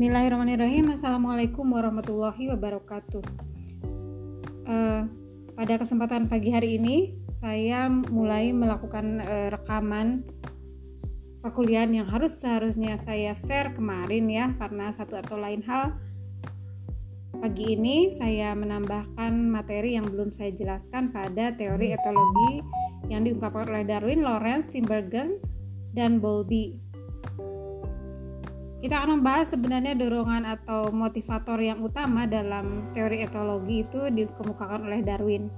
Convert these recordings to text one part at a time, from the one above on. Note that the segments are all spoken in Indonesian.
Bismillahirrahmanirrahim. Assalamualaikum warahmatullahi wabarakatuh. Uh, Pada kesempatan pagi hari ini Saya mulai melakukan uh, rekaman Perkuliahan yang harus seharusnya saya share kemarin ya Karena satu atau lain hal. Pagi ini saya menambahkan materi yang belum saya jelaskan pada teori etologi yang diungkapkan oleh Darwin, Lawrence, Timbergen, dan Bowlby kita akan membahas sebenarnya dorongan atau motivator yang utama dalam teori etologi itu dikemukakan oleh Darwin,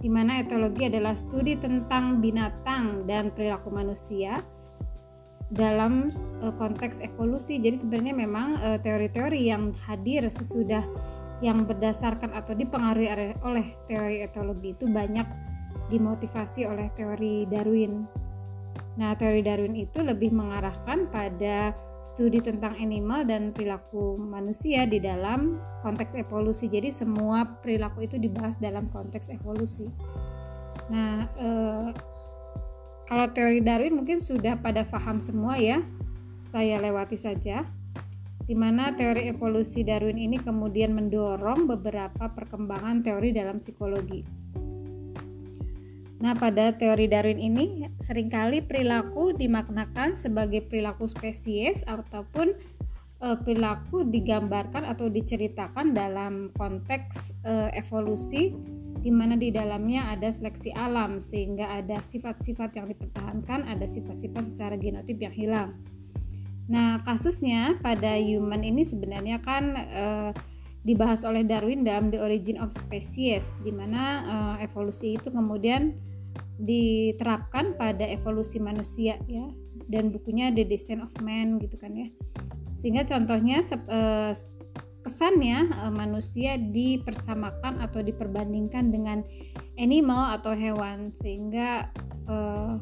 di mana etologi adalah studi tentang binatang dan perilaku manusia dalam e, konteks evolusi. Jadi sebenarnya memang e, teori-teori yang hadir sesudah yang berdasarkan atau dipengaruhi oleh teori etologi itu banyak dimotivasi oleh teori Darwin. Nah, teori Darwin itu lebih mengarahkan pada studi tentang animal dan perilaku manusia di dalam konteks evolusi. Jadi semua perilaku itu dibahas dalam konteks evolusi. Nah, eh, kalau teori Darwin mungkin sudah pada paham semua ya. Saya lewati saja. Di mana teori evolusi Darwin ini kemudian mendorong beberapa perkembangan teori dalam psikologi. Nah, pada teori Darwin ini sering kali perilaku dimaknakan sebagai perilaku spesies ataupun e, perilaku digambarkan atau diceritakan dalam konteks e, evolusi di mana di dalamnya ada seleksi alam sehingga ada sifat-sifat yang dipertahankan, ada sifat-sifat secara genotip yang hilang. Nah, kasusnya pada human ini sebenarnya kan e, dibahas oleh Darwin dalam The Origin of Species di mana evolusi itu kemudian diterapkan pada evolusi manusia ya. Dan bukunya The Descent of Man gitu kan ya. Sehingga contohnya eh, kesannya eh, manusia dipersamakan atau diperbandingkan dengan animal atau hewan. Sehingga uh,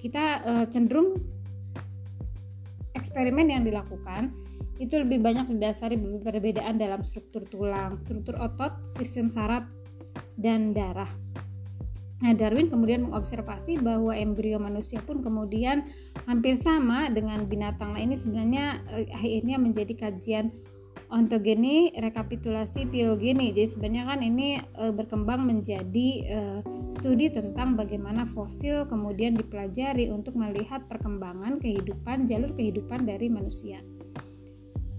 kita cenderung eksperimen yang dilakukan itu lebih banyak didasari perbedaan dalam struktur tulang, struktur otot, sistem saraf, dan darah. Nah, Darwin kemudian mengobservasi bahwa embrio manusia pun kemudian hampir sama dengan binatang. Nah, ini sebenarnya eh, akhirnya menjadi kajian ontogeni rekapitulasi filogeni. Jadi sebenarnya kan ini eh, berkembang menjadi eh, studi tentang bagaimana fosil kemudian dipelajari untuk melihat perkembangan kehidupan jalur kehidupan dari manusia.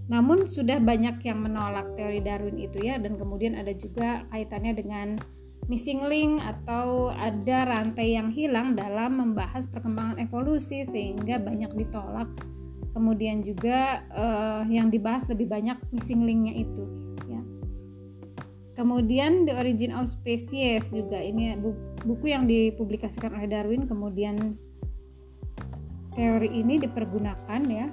Namun sudah banyak yang menolak teori Darwin itu ya dan kemudian ada juga kaitannya dengan missing link atau ada rantai yang hilang dalam membahas perkembangan evolusi sehingga banyak ditolak. Kemudian juga uh, yang dibahas lebih banyak missing linknya itu ya. Kemudian the origin of species juga ini buku yang dipublikasikan oleh Darwin kemudian teori ini dipergunakan ya.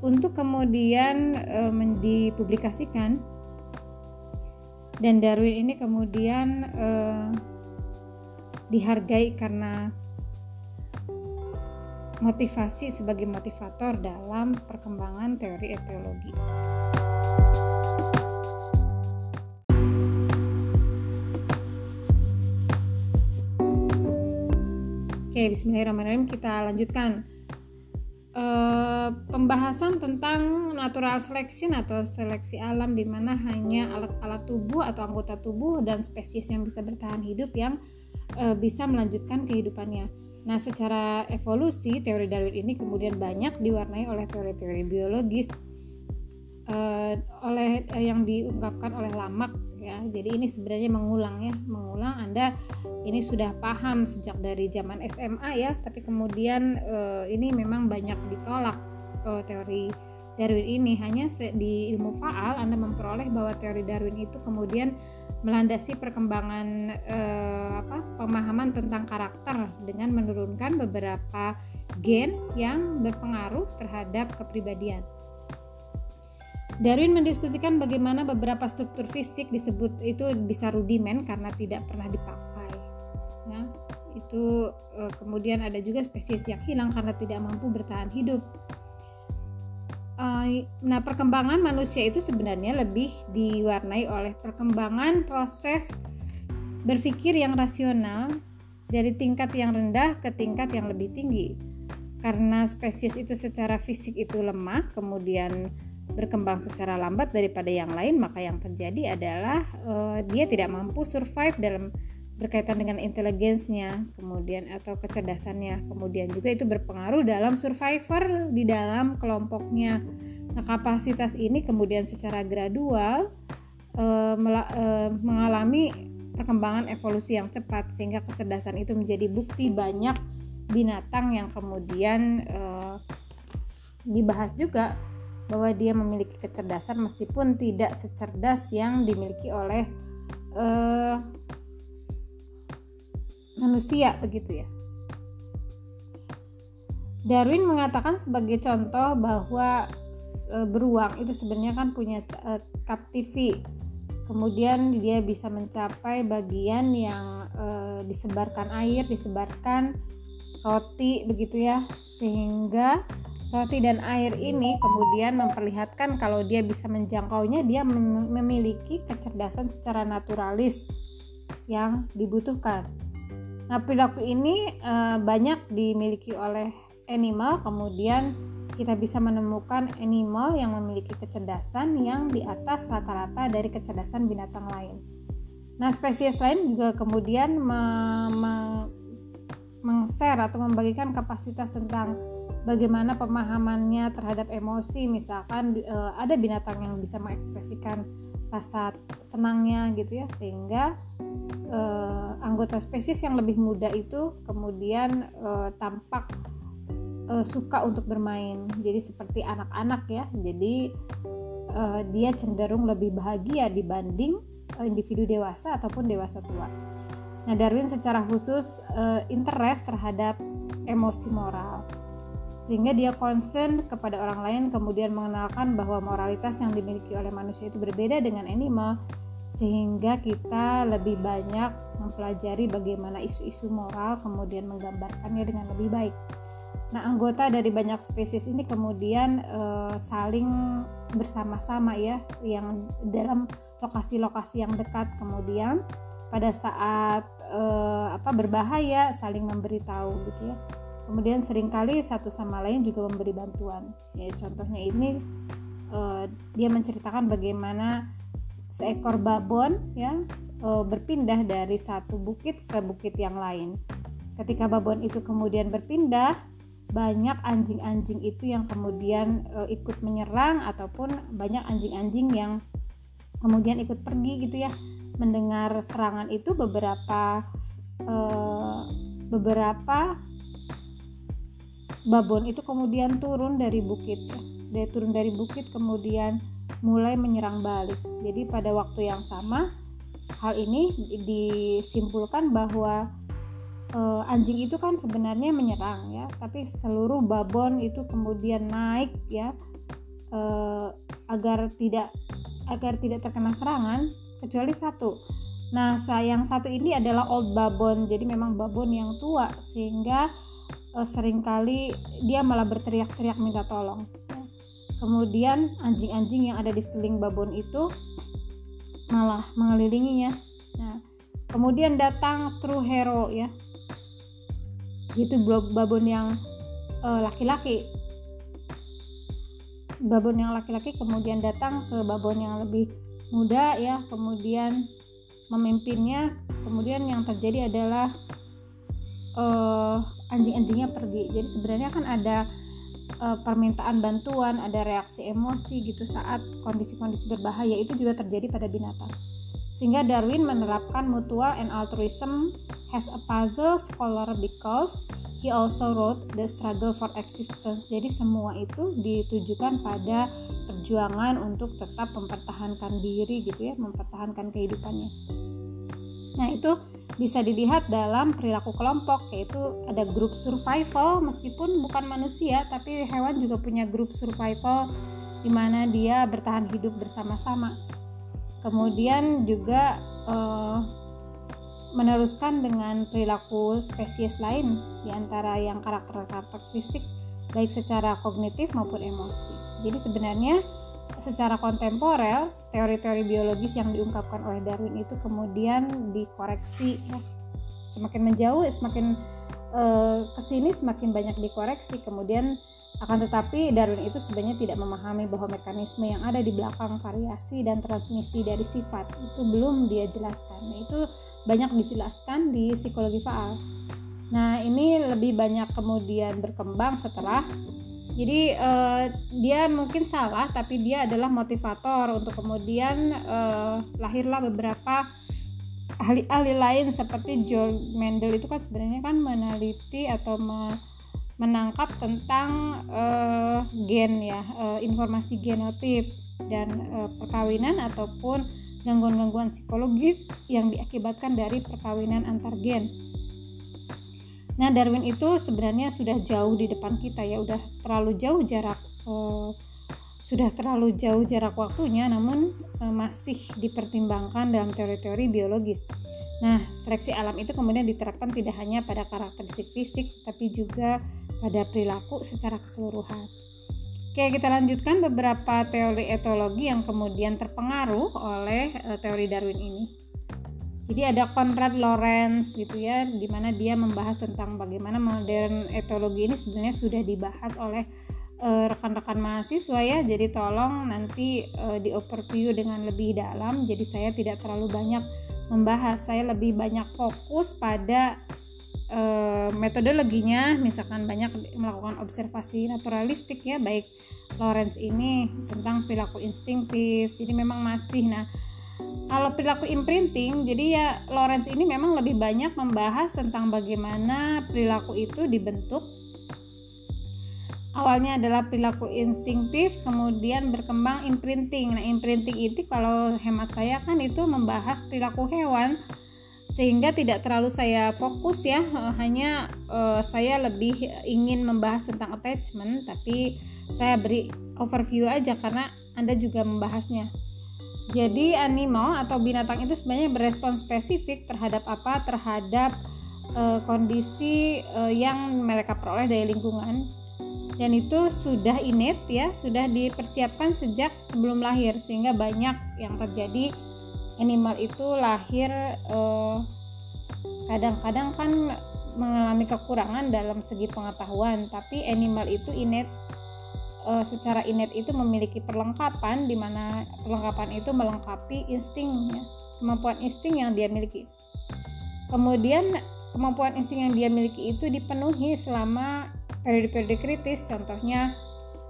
Untuk kemudian uh, dipublikasikan dan Darwin ini kemudian eh, dihargai karena motivasi sebagai motivator dalam perkembangan teori etiologi. Oke, bismillahirrahmanirrahim kita lanjutkan Eh, pembahasan tentang natural selection atau seleksi alam di mana hanya alat-alat tubuh atau anggota tubuh dan spesies yang bisa bertahan hidup yang uh, bisa melanjutkan kehidupannya. Nah, secara evolusi teori Darwin ini kemudian banyak diwarnai oleh teori-teori biologis uh, oleh yang diungkapkan oleh Lamarck ya. Jadi ini sebenarnya mengulang ya, mengulang Anda ini sudah paham sejak dari zaman SMA ya, tapi kemudian uh, ini memang banyak ditolak uh, teori Darwin ini hanya di ilmu faal Anda memperoleh bahwa teori Darwin itu kemudian melandasi perkembangan eh, apa pemahaman tentang karakter dengan menurunkan beberapa gen yang berpengaruh terhadap kepribadian. Darwin mendiskusikan bagaimana beberapa struktur fisik disebut itu bisa rudimen karena tidak pernah dipakai. Ya, itu e, kemudian ada juga spesies yang hilang karena tidak mampu bertahan hidup. E, nah, perkembangan manusia itu sebenarnya lebih diwarnai oleh perkembangan proses berpikir yang rasional dari tingkat yang rendah ke tingkat yang lebih tinggi. Karena spesies itu secara fisik itu lemah, kemudian berkembang secara lambat daripada yang lain, maka yang terjadi adalah uh, dia tidak mampu survive dalam berkaitan dengan inteligensinya, kemudian atau kecerdasannya, kemudian juga itu berpengaruh dalam survivor di dalam kelompoknya. Nah, kapasitas ini kemudian secara gradual uh, uh, mengalami perkembangan evolusi yang cepat sehingga kecerdasan itu menjadi bukti banyak binatang yang kemudian uh, dibahas juga bahwa dia memiliki kecerdasan meskipun tidak secerdas yang dimiliki oleh uh, manusia begitu ya. Darwin mengatakan sebagai contoh bahwa uh, beruang itu sebenarnya kan punya uh, captivity. Kemudian dia bisa mencapai bagian yang uh, disebarkan air, disebarkan roti begitu ya. Sehingga Roti dan air ini kemudian memperlihatkan kalau dia bisa menjangkaunya, dia memiliki kecerdasan secara naturalis yang dibutuhkan. Nah, perilaku ini e, banyak dimiliki oleh animal, kemudian kita bisa menemukan animal yang memiliki kecerdasan yang di atas rata-rata dari kecerdasan binatang lain. Nah, spesies lain juga kemudian meng-share atau membagikan kapasitas tentang bagaimana pemahamannya terhadap emosi misalkan e, ada binatang yang bisa mengekspresikan rasa senangnya gitu ya sehingga e, anggota spesies yang lebih muda itu kemudian e, tampak suka untuk bermain jadi seperti anak-anak ya jadi dia cenderung lebih bahagia dibanding individu dewasa ataupun dewasa tua. Nah, Darwin secara khusus e, interest terhadap emosi moral. Sehingga dia concern kepada orang lain kemudian mengenalkan bahwa moralitas yang dimiliki oleh manusia itu berbeda dengan animal. Sehingga kita lebih banyak mempelajari bagaimana isu-isu moral kemudian menggambarkannya dengan lebih baik. Nah, anggota dari banyak spesies ini kemudian e, saling bersama-sama ya yang dalam lokasi-lokasi yang dekat. Kemudian pada saat e, apa berbahaya saling memberitahu gitu ya. Kemudian sering kali satu sama lain juga memberi bantuan. Ya contohnya ini uh, dia menceritakan bagaimana seekor babon ya uh, berpindah dari satu bukit ke bukit yang lain. Ketika babon itu kemudian berpindah banyak anjing-anjing itu yang kemudian uh, ikut menyerang ataupun banyak anjing-anjing yang kemudian ikut pergi gitu ya mendengar serangan itu beberapa uh, beberapa babon itu kemudian turun dari bukit ya. Dia turun dari bukit kemudian mulai menyerang balik. Jadi pada waktu yang sama hal ini disimpulkan bahwa e, anjing itu kan sebenarnya menyerang ya, tapi seluruh babon itu kemudian naik ya e, agar tidak agar tidak terkena serangan kecuali satu. Nah, sayang satu ini adalah old babon. Jadi memang babon yang tua sehingga uh, sering kali dia malah berteriak-teriak minta tolong. Kemudian anjing-anjing yang ada di sekeliling babon itu malah mengelilinginya. Nah, kemudian datang true hero ya. Gitu babon yang eh, laki-laki. Uh, babon yang laki-laki kemudian datang ke babon yang lebih muda ya, kemudian memimpinnya. Kemudian yang terjadi adalah uh, anjing-anjingnya pergi jadi sebenarnya kan ada uh, permintaan bantuan ada reaksi emosi gitu saat kondisi-kondisi berbahaya itu juga terjadi pada binatang sehingga Darwin menerapkan mutual and altruism has a puzzle scholar because he also wrote the struggle for existence jadi semua itu ditujukan pada perjuangan untuk tetap mempertahankan diri gitu ya mempertahankan kehidupannya nah itu bisa dilihat dalam perilaku kelompok yaitu ada grup survival meskipun bukan manusia tapi hewan juga punya grup survival di mana dia bertahan hidup bersama-sama. Kemudian juga eh, meneruskan dengan perilaku spesies lain di antara yang karakter-karakter fisik baik secara kognitif maupun emosi. Jadi sebenarnya secara kontemporer teori-teori biologis yang diungkapkan oleh Darwin itu kemudian dikoreksi ya. semakin menjauh semakin uh, ke sini semakin banyak dikoreksi kemudian Akan tetapi Darwin itu sebenarnya tidak memahami bahwa mekanisme yang ada di belakang variasi dan transmisi dari sifat itu belum dia jelaskan. Nah, itu banyak dijelaskan di psikologi faal. Nah, ini lebih banyak kemudian berkembang setelah jadi uh, dia mungkin salah tapi dia adalah motivator untuk kemudian uh, lahirlah beberapa ahli-ahli lain seperti George Mendel itu kan sebenarnya kan meneliti atau me menangkap tentang uh, gen ya uh, informasi genotip dan uh, perkawinan ataupun gangguan-gangguan psikologis yang diakibatkan dari perkawinan antar gen. Nah, Darwin itu sebenarnya sudah jauh di depan kita ya, udah terlalu jauh jarak uh, sudah terlalu jauh jarak waktunya namun uh, masih dipertimbangkan dalam teori-teori biologis. Nah, seleksi alam itu kemudian diterapkan tidak hanya pada karakteristik fisik tapi juga pada perilaku secara keseluruhan. Oke, kita lanjutkan beberapa teori etologi yang kemudian terpengaruh oleh uh, teori Darwin ini. Jadi ada Konrad Lorenz gitu ya, di mana dia membahas tentang bagaimana modern etologi ini sebenarnya sudah dibahas oleh uh, rekan-rekan mahasiswa ya. Jadi tolong nanti uh, di overview dengan lebih dalam. Jadi saya tidak terlalu banyak membahas, saya lebih banyak fokus pada uh, metodologinya misalkan banyak melakukan observasi naturalistik ya baik Lorenz ini tentang perilaku instingtif jadi memang masih. Nah kalau perilaku imprinting jadi ya Lorenz ini memang lebih banyak membahas tentang bagaimana perilaku itu dibentuk. Awalnya adalah perilaku instingtif kemudian berkembang imprinting. Nah imprinting itu kalau hemat saya kan itu membahas perilaku hewan sehingga tidak terlalu saya fokus ya hanya uh, saya lebih ingin membahas tentang attachment tapi saya beri overview aja karena anda juga membahasnya. Jadi animal atau binatang itu sebenarnya berespon spesifik terhadap apa? Terhadap uh, kondisi uh, yang mereka peroleh dari lingkungan. Dan itu sudah innate ya sudah dipersiapkan sejak sebelum lahir sehingga banyak yang terjadi animal itu lahir eh, kadang-kadang kan mengalami kekurangan dalam segi pengetahuan tapi animal itu innate uh, secara innate itu memiliki perlengkapan di mana perlengkapan itu melengkapi instingnya kemampuan insting yang dia miliki. Kemudian kemampuan insting yang dia miliki itu dipenuhi selama periode-periode kritis contohnya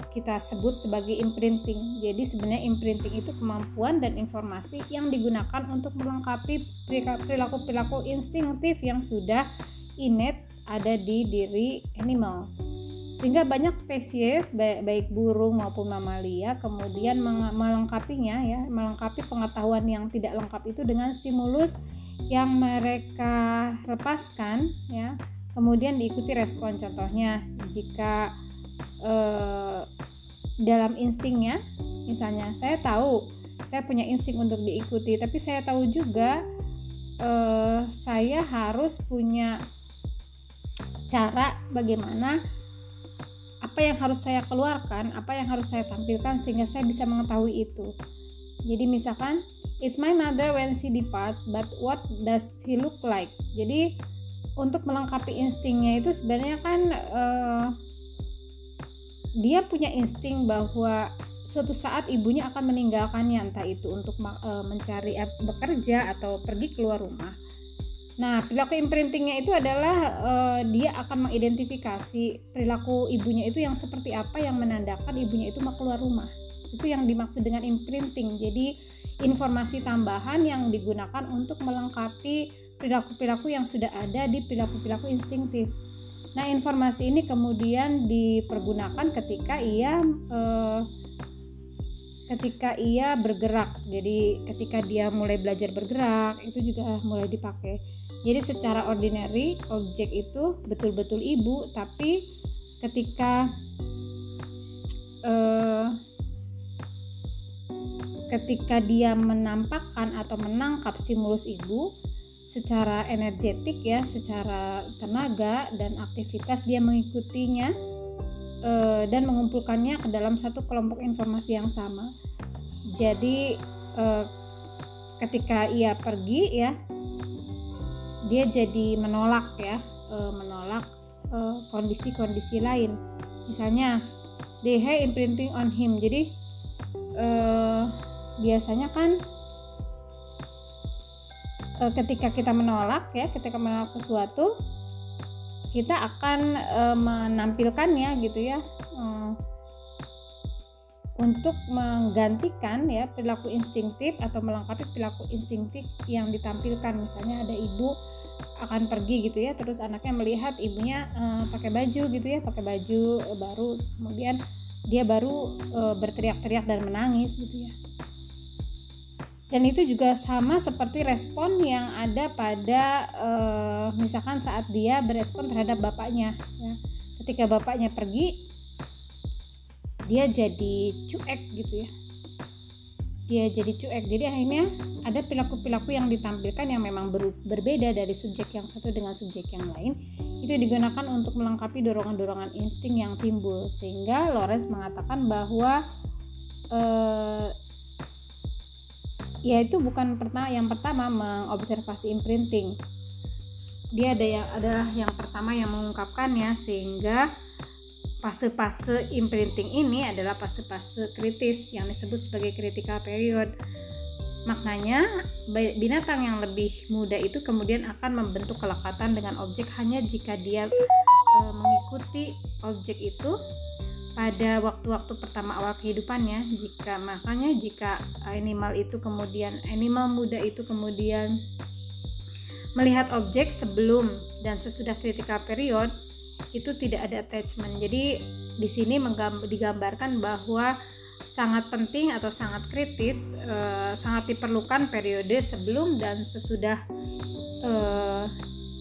kita sebut sebagai imprinting. Jadi sebenarnya imprinting itu kemampuan dan informasi yang digunakan untuk melengkapi perilaku-perilaku instingtif yang sudah innate ada di diri animal. Sehingga banyak spesies baik burung maupun mamalia kemudian melengkapinya ya, melengkapi pengetahuan yang tidak lengkap itu dengan stimulus yang mereka lepaskan ya. Kemudian diikuti respon contohnya jika uh, dalam instingnya misalnya saya tahu saya punya insting untuk diikuti tapi saya tahu juga uh, saya harus punya cara bagaimana apa yang harus saya keluarkan apa yang harus saya tampilkan sehingga saya bisa mengetahui itu. Jadi misalkan it's my mother when she depart but what does she look like? Jadi untuk melengkapi instingnya itu sebenarnya kan uh, dia punya insting bahwa suatu saat ibunya akan meninggalkannya entah itu untuk e, mencari bekerja atau pergi keluar rumah. Nah, perilaku imprintingnya itu adalah e, dia akan mengidentifikasi perilaku ibunya itu yang seperti apa yang menandakan ibunya itu mau keluar rumah. Itu yang dimaksud dengan imprinting. Jadi, informasi tambahan yang digunakan untuk melengkapi perilaku-perilaku yang sudah ada di perilaku-perilaku instingtif. Nah, informasi ini kemudian dipergunakan ketika ia eh, ketika ia bergerak. Jadi, ketika dia mulai belajar bergerak, itu juga mulai dipakai. Jadi, secara ordinary objek itu betul-betul ibu, tapi ketika eh, ketika dia menampakkan atau menangkap stimulus ibu, secara energetik ya, secara tenaga dan aktivitas dia mengikutinya e, dan mengumpulkannya ke dalam satu kelompok informasi yang sama. Jadi e, ketika ia pergi ya, dia jadi menolak ya, e, menolak kondisi-kondisi lain. misalnya they imprinting on him jadi biasanya kan uh, ketika kita menolak ya ketika menolak sesuatu kita akan uh, menampilkannya gitu ya. Uh, untuk menggantikan ya perilaku instinktif atau melengkapi perilaku instinktif yang ditampilkan. Misalnya ada ibu akan pergi gitu ya terus anaknya melihat ibunya uh, pakai baju gitu ya pakai baju uh, baru kemudian dia baru uh, berteriak-teriak dan menangis gitu ya dan itu juga sama seperti respon yang ada pada uh, misalkan saat dia berespon terhadap bapaknya ya. ketika bapaknya pergi dia jadi cuek gitu ya. Dia jadi cuek. Jadi akhirnya ada perilaku-perilaku yang ditampilkan yang memang ber, berbeda dari subjek yang satu dengan subjek yang lain. Itu digunakan untuk melengkapi dorongan-dorongan insting yang timbul. Sehingga Lawrence mengatakan bahwa eh, ya itu bukan pertama yang pertama mengobservasi imprinting dia ada yang adalah yang pertama yang mengungkapkannya sehingga Fase-fase imprinting ini adalah fase-fase kritis yang disebut sebagai critical period. Maknanya, binatang yang lebih muda itu kemudian akan membentuk kelekatan dengan objek hanya jika dia e, mengikuti objek itu pada waktu-waktu pertama awal kehidupannya. Jika makanya jika animal itu kemudian animal muda itu kemudian melihat objek sebelum dan sesudah critical period itu tidak ada attachment. Jadi di sini digambarkan bahwa sangat penting atau sangat kritis, eh, sangat diperlukan periode sebelum dan sesudah eh,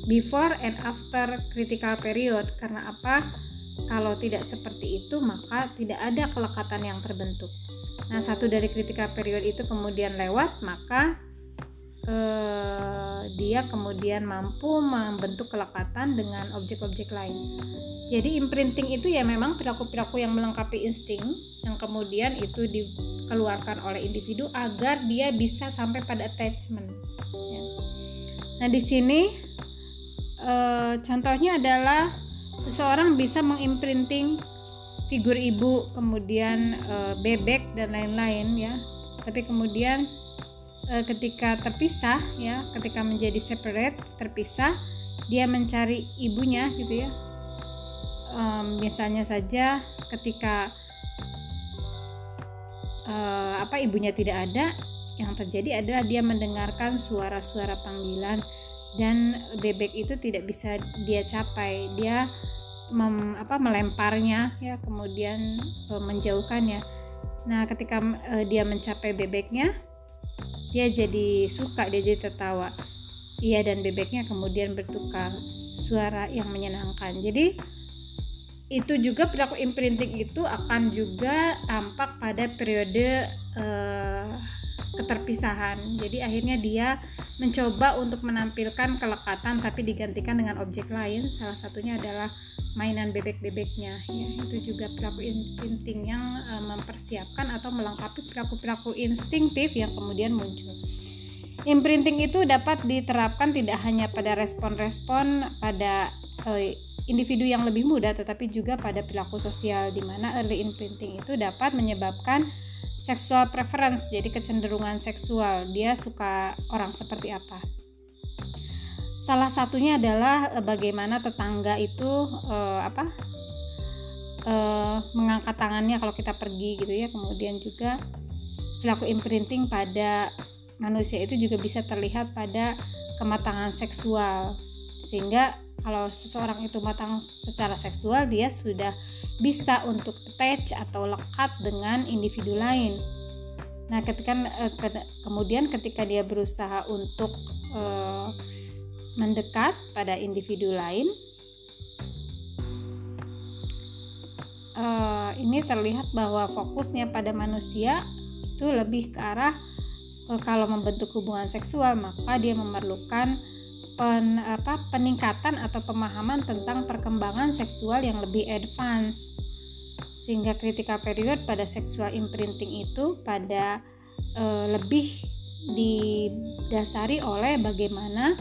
before and after critical period. Karena apa? Kalau tidak seperti itu, maka tidak ada kelekatan yang terbentuk. Nah, satu dari critical period itu kemudian lewat, maka eh, dia kemudian mampu membentuk kelekatan dengan objek-objek lain. Jadi imprinting itu ya memang perilaku-perilaku yang melengkapi insting yang kemudian itu dikeluarkan oleh individu agar dia bisa sampai pada attachment. Ya. Nah di sini eh, contohnya adalah seseorang bisa mengimprinting figur ibu, kemudian eh, bebek dan lain-lain ya. Tapi kemudian e, ketika terpisah ya ketika menjadi separate terpisah dia mencari ibunya gitu ya e, misalnya saja ketika e, apa ibunya tidak ada yang terjadi adalah dia mendengarkan suara-suara panggilan dan bebek itu tidak bisa dia capai dia mem, apa melemparnya ya kemudian e, menjauhkannya nah ketika e, dia mencapai bebeknya dia jadi suka, dia jadi tertawa. Ia dan bebeknya kemudian bertukar suara yang menyenangkan. Jadi itu juga perilaku imprinting itu akan juga tampak pada periode uh, keterpisahan. Jadi akhirnya dia mencoba untuk menampilkan kelekatan tapi digantikan dengan objek lain. Salah satunya adalah mainan bebek-bebeknya ya itu juga perilaku insting yang uh, mempersiapkan atau melengkapi perilaku-perilaku instingtif yang kemudian muncul imprinting itu dapat diterapkan tidak hanya pada respon-respon pada uh, individu yang lebih muda tetapi juga pada perilaku sosial di mana early imprinting itu dapat menyebabkan seksual preference jadi kecenderungan seksual. Dia suka orang seperti apa? Salah satunya adalah e, bagaimana tetangga itu e, apa e, mengangkat tangannya kalau kita pergi gitu ya. Kemudian juga perilaku imprinting pada manusia itu juga bisa terlihat pada kematangan seksual sehingga kalau seseorang itu matang secara seksual dia sudah bisa untuk attach atau lekat dengan individu lain. Nah, ketika kemudian ketika dia berusaha untuk mendekat pada individu lain. Uh, ini terlihat bahwa fokusnya pada manusia itu lebih ke arah uh, kalau membentuk hubungan seksual maka dia memerlukan pen, apa, peningkatan atau pemahaman tentang perkembangan seksual yang lebih advance. Sehingga critical period pada seksual imprinting itu pada uh, lebih didasari oleh bagaimana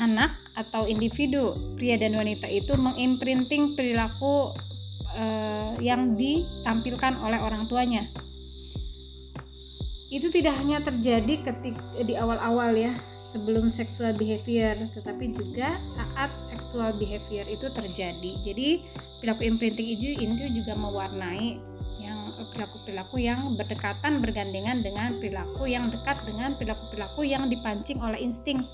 anak atau individu pria dan wanita itu mengimprinting perilaku uh, yang ditampilkan oleh orang tuanya. Itu tidak hanya terjadi ketika di awal-awal ya sebelum sexual behavior tetapi juga saat sexual behavior itu terjadi. Jadi perilaku imprinting itu itu juga mewarnai yang perilaku-perilaku yang berdekatan bergandengan dengan perilaku yang dekat dengan perilaku-perilaku yang dipancing oleh insting.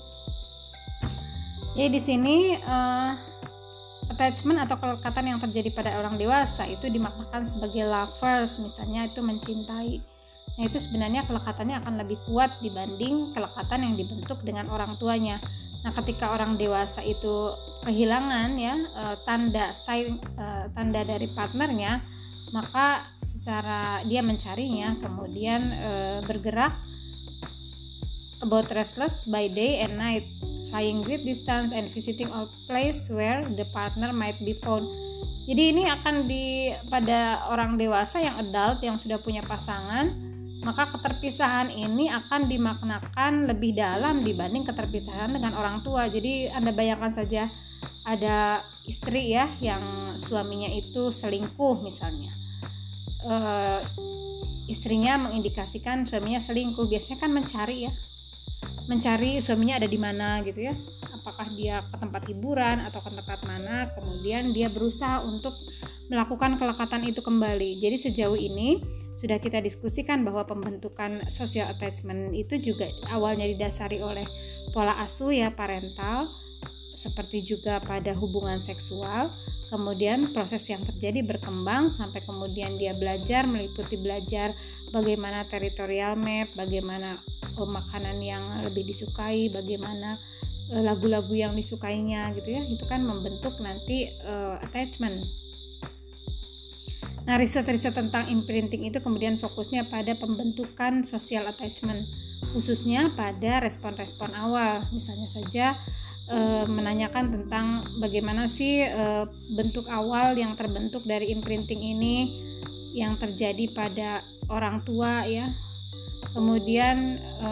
Jadi di sini uh, attachment atau kelekatan yang terjadi pada orang dewasa itu dimaknakan sebagai lovers. Misalnya itu mencintai Nah, itu sebenarnya kelekatannya akan lebih kuat dibanding kelekatan yang dibentuk dengan orang tuanya. Nah, ketika orang dewasa itu kehilangan ya e, tanda sign e, tanda dari partnernya, maka secara dia mencarinya, kemudian e, bergerak about restless by day and night, flying great distance and visiting all place where the partner might be found. Jadi ini akan di pada orang dewasa yang adult yang sudah punya pasangan maka keterpisahan ini akan dimaknakan lebih dalam dibanding keterpisahan dengan orang tua. Jadi Anda bayangkan saja ada istri ya yang suaminya itu selingkuh misalnya. E, istrinya mengindikasikan suaminya selingkuh, biasanya kan mencari ya. Mencari suaminya ada di mana gitu ya. Apakah dia ke tempat hiburan atau ke tempat mana, kemudian dia berusaha untuk melakukan kelekatan itu kembali. Jadi sejauh ini sudah kita diskusikan bahwa pembentukan social attachment itu juga awalnya didasari oleh pola asuh ya parental seperti juga pada hubungan seksual kemudian proses yang terjadi berkembang sampai kemudian dia belajar meliputi belajar bagaimana teritorial map bagaimana oh, makanan yang lebih disukai bagaimana eh, lagu-lagu yang disukainya gitu ya itu kan membentuk nanti uh, attachment Nah, riset-riset tentang imprinting itu kemudian fokusnya pada pembentukan social attachment, khususnya pada respon-respon awal. Misalnya saja e, menanyakan tentang bagaimana sih e, bentuk awal yang terbentuk dari imprinting ini yang terjadi pada orang tua ya. Kemudian e,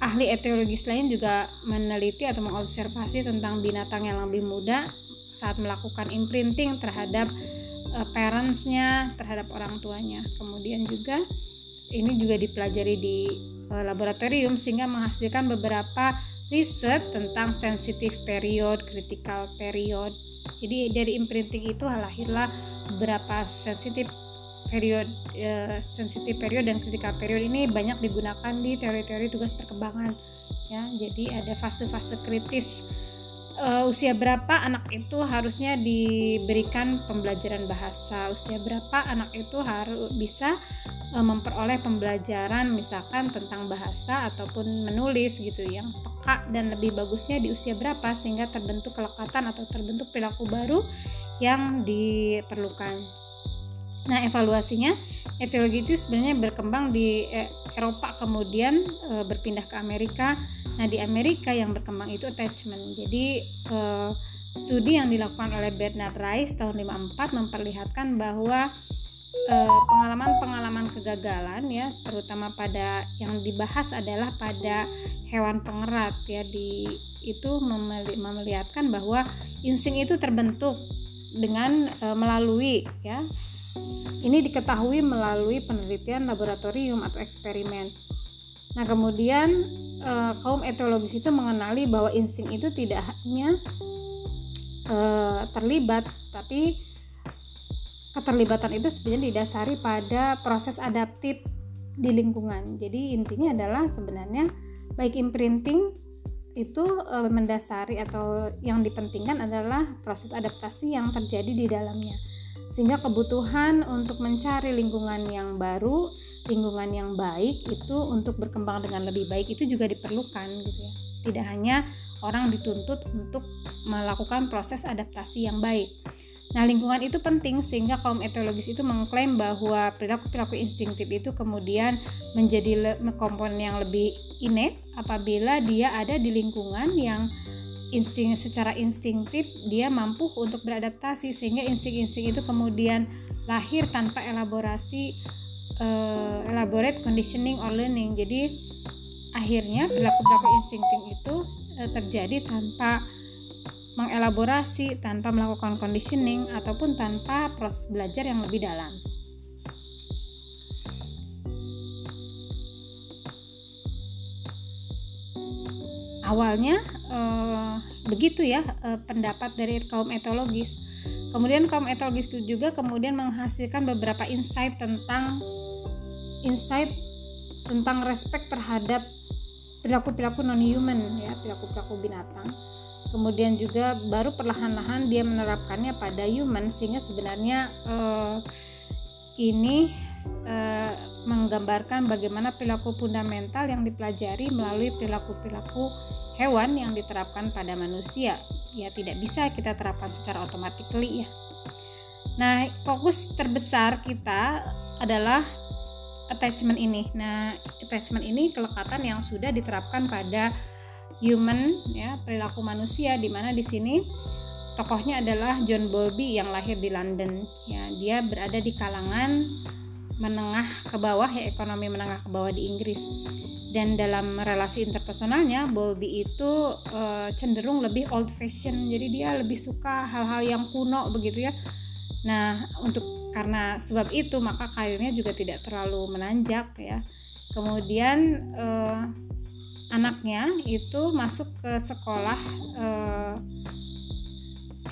ahli etiologis lain juga meneliti atau mengobservasi tentang binatang yang lebih muda saat melakukan imprinting terhadap uh, parentsnya terhadap orang tuanya kemudian juga ini juga dipelajari di uh, laboratorium sehingga menghasilkan beberapa riset tentang sensitive period, critical period. Jadi dari imprinting itu lahirlah beberapa sensitive period, uh, sensitive period dan critical period ini banyak digunakan di teori-teori tugas perkembangan. Ya, jadi ada fase-fase kritis uh, usia berapa anak itu harusnya diberikan pembelajaran bahasa? Usia berapa anak itu harus bisa uh, memperoleh pembelajaran misalkan tentang bahasa ataupun menulis gitu yang peka dan lebih bagusnya di usia berapa sehingga terbentuk kelekatan atau terbentuk perilaku baru yang diperlukan nah evaluasinya etiologi itu sebenarnya berkembang di eh, Eropa kemudian e, berpindah ke Amerika Nah, di Amerika yang berkembang itu attachment. Jadi, eh, studi yang dilakukan oleh Bernard Rice tahun 54 memperlihatkan bahwa pengalaman-pengalaman kegagalan ya, terutama pada yang dibahas adalah pada hewan pengerat ya di itu memelihatkan bahwa insting itu terbentuk dengan e, melalui ya ini diketahui melalui penelitian laboratorium atau eksperimen. Nah, kemudian e, kaum etologis itu mengenali bahwa insting itu tidak hanya e, terlibat, tapi keterlibatan itu sebenarnya didasari pada proses adaptif di lingkungan. Jadi intinya adalah sebenarnya baik imprinting itu e, mendasari atau yang dipentingkan adalah proses adaptasi yang terjadi di dalamnya. Sehingga kebutuhan untuk mencari lingkungan yang baru lingkungan yang baik itu untuk berkembang dengan lebih baik itu juga diperlukan gitu ya. Tidak hanya orang dituntut untuk melakukan proses adaptasi yang baik. Nah, lingkungan itu penting sehingga kaum etologis itu mengklaim bahwa perilaku-perilaku instingtif itu kemudian menjadi komponen yang lebih innate apabila dia ada di lingkungan yang insting secara instingtif dia mampu untuk beradaptasi sehingga insting-insting itu kemudian lahir tanpa elaborasi uh, elaborate conditioning or learning jadi akhirnya perilaku-perilaku instinktif itu uh, terjadi tanpa mengelaborasi, tanpa melakukan conditioning ataupun tanpa proses belajar yang lebih dalam. Awalnya eh, begitu ya eh, pendapat dari kaum etologis. Kemudian kaum etologis juga kemudian menghasilkan beberapa insight tentang insight tentang respect terhadap perilaku-perilaku non-human ya perilaku-perilaku binatang kemudian juga baru perlahan-lahan dia menerapkannya pada human sehingga sebenarnya uh, ini uh, menggambarkan bagaimana perilaku fundamental yang dipelajari melalui perilaku-perilaku hewan yang diterapkan pada manusia ya tidak bisa kita terapkan secara otomatis ya nah fokus terbesar kita adalah attachment ini. Nah, attachment ini kelekatan yang sudah diterapkan pada human ya, perilaku manusia di mana di sini tokohnya adalah John Bowlby yang lahir di London. Ya, dia berada di kalangan menengah ke bawah ya, ekonomi menengah ke bawah di Inggris. Dan dalam relasi interpersonalnya, Bowlby itu e, cenderung lebih old fashion. Jadi dia lebih suka hal-hal yang kuno begitu ya. Nah, untuk karena sebab itu maka karirnya juga tidak terlalu menanjak ya kemudian eh, anaknya itu masuk ke sekolah eh,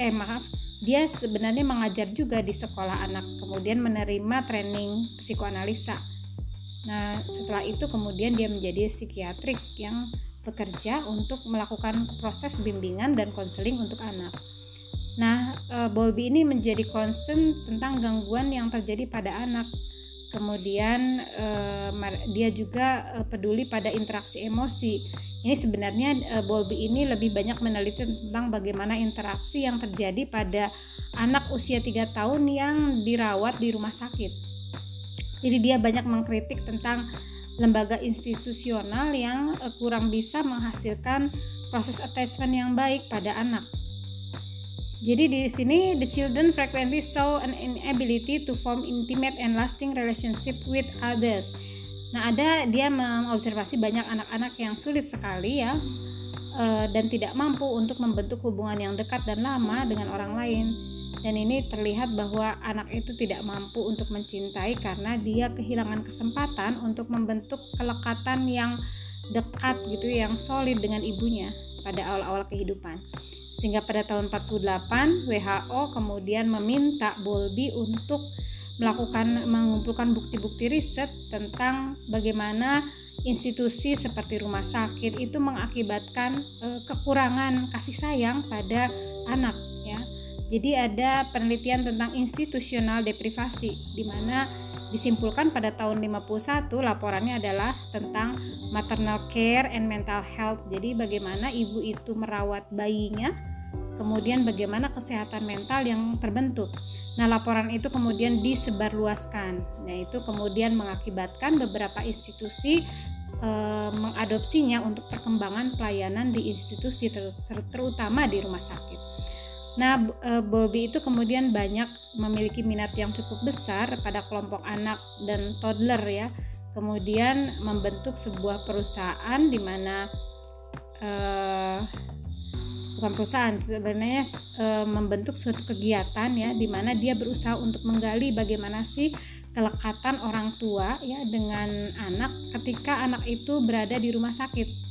eh maaf dia sebenarnya mengajar juga di sekolah anak kemudian menerima training psikoanalisa nah setelah itu kemudian dia menjadi psikiatrik yang bekerja untuk melakukan proses bimbingan dan konseling untuk anak Nah, uh, Bowlby ini menjadi concern tentang gangguan yang terjadi pada anak. Kemudian uh, dia juga uh, peduli pada interaksi emosi. Ini sebenarnya uh, Bowlby ini lebih banyak meneliti tentang bagaimana interaksi yang terjadi pada anak usia 3 tahun yang dirawat di rumah sakit. Jadi dia banyak mengkritik tentang lembaga institusional yang uh, kurang bisa menghasilkan proses attachment yang baik pada anak jadi di sini the children frequently show an inability to form intimate and lasting relationship with others. Nah, ada dia mengobservasi banyak anak-anak yang sulit sekali ya uh, dan tidak mampu untuk membentuk hubungan yang dekat dan lama dengan orang lain. Dan ini terlihat bahwa anak itu tidak mampu untuk mencintai karena dia kehilangan kesempatan untuk membentuk kelekatan yang dekat gitu yang solid dengan ibunya pada awal-awal kehidupan. Sehingga pada tahun 48 WHO kemudian meminta Bowlby untuk melakukan mengumpulkan bukti-bukti riset tentang bagaimana institusi seperti rumah sakit itu mengakibatkan e, kekurangan kasih sayang pada anak ya. Jadi ada penelitian tentang institusional deprivasi di mana disimpulkan pada tahun 51 laporannya adalah tentang maternal care and mental health. Jadi bagaimana ibu itu merawat bayinya kemudian bagaimana kesehatan mental yang terbentuk. Nah, laporan itu kemudian disebarluaskan. Nah, itu kemudian mengakibatkan beberapa institusi e, mengadopsinya untuk perkembangan pelayanan di institusi ter, terutama di rumah sakit. Nah, e, Bobby itu kemudian banyak memiliki minat yang cukup besar pada kelompok anak dan toddler ya. Kemudian membentuk sebuah perusahaan di mana e, bukan perusahaan sebenarnya e, membentuk suatu kegiatan ya di mana dia berusaha untuk menggali bagaimana sih kelekatan orang tua ya dengan anak ketika anak itu berada di rumah sakit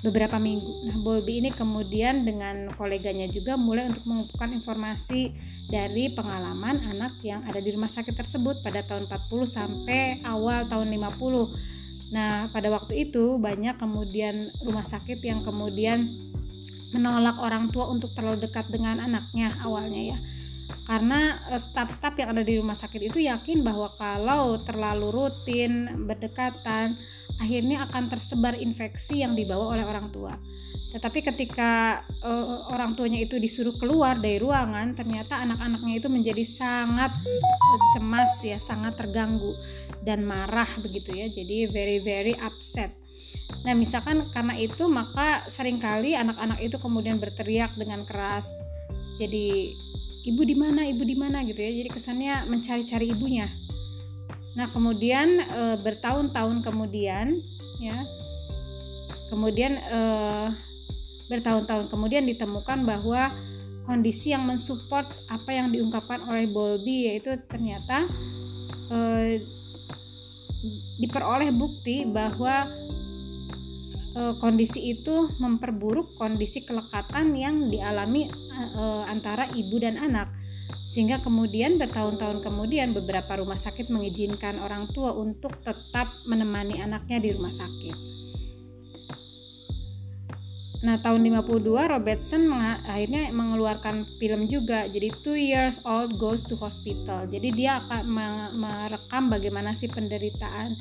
beberapa minggu. Nah, Bobby ini kemudian dengan koleganya juga mulai untuk mengumpulkan informasi dari pengalaman anak yang ada di rumah sakit tersebut pada tahun 40 sampai awal tahun 50. Nah, pada waktu itu banyak kemudian rumah sakit yang kemudian menolak orang tua untuk terlalu dekat dengan anaknya awalnya ya. Karena eh, staf-staf yang ada di rumah sakit itu yakin bahwa kalau terlalu rutin berdekatan akhirnya akan tersebar infeksi yang dibawa oleh orang tua. Tetapi ketika uh, orang tuanya itu disuruh keluar dari ruangan ternyata anak-anaknya itu menjadi sangat cemas ya sangat terganggu dan marah begitu ya. Jadi very very upset Nah, misalkan karena itu maka sering kali anak-anak itu kemudian berteriak dengan keras. Jadi, ibu di mana? Ibu di mana gitu ya. Jadi kesannya mencari-cari ibunya. Nah, kemudian e, bertahun-tahun kemudian ya. Kemudian e, bertahun-tahun kemudian ditemukan bahwa kondisi yang mensupport apa yang diungkapkan oleh Bowlby yaitu ternyata eh, diperoleh bukti bahwa eh, kondisi itu memperburuk kondisi kelekatan yang dialami eh, antara ibu dan anak sehingga kemudian bertahun-tahun kemudian beberapa rumah sakit mengizinkan orang tua untuk tetap menemani anaknya di rumah sakit. Nah, tahun 52 Robertson meng akhirnya mengeluarkan film juga. Jadi Two Years Old Goes to Hospital. Jadi dia akan merekam bagaimana sih penderitaan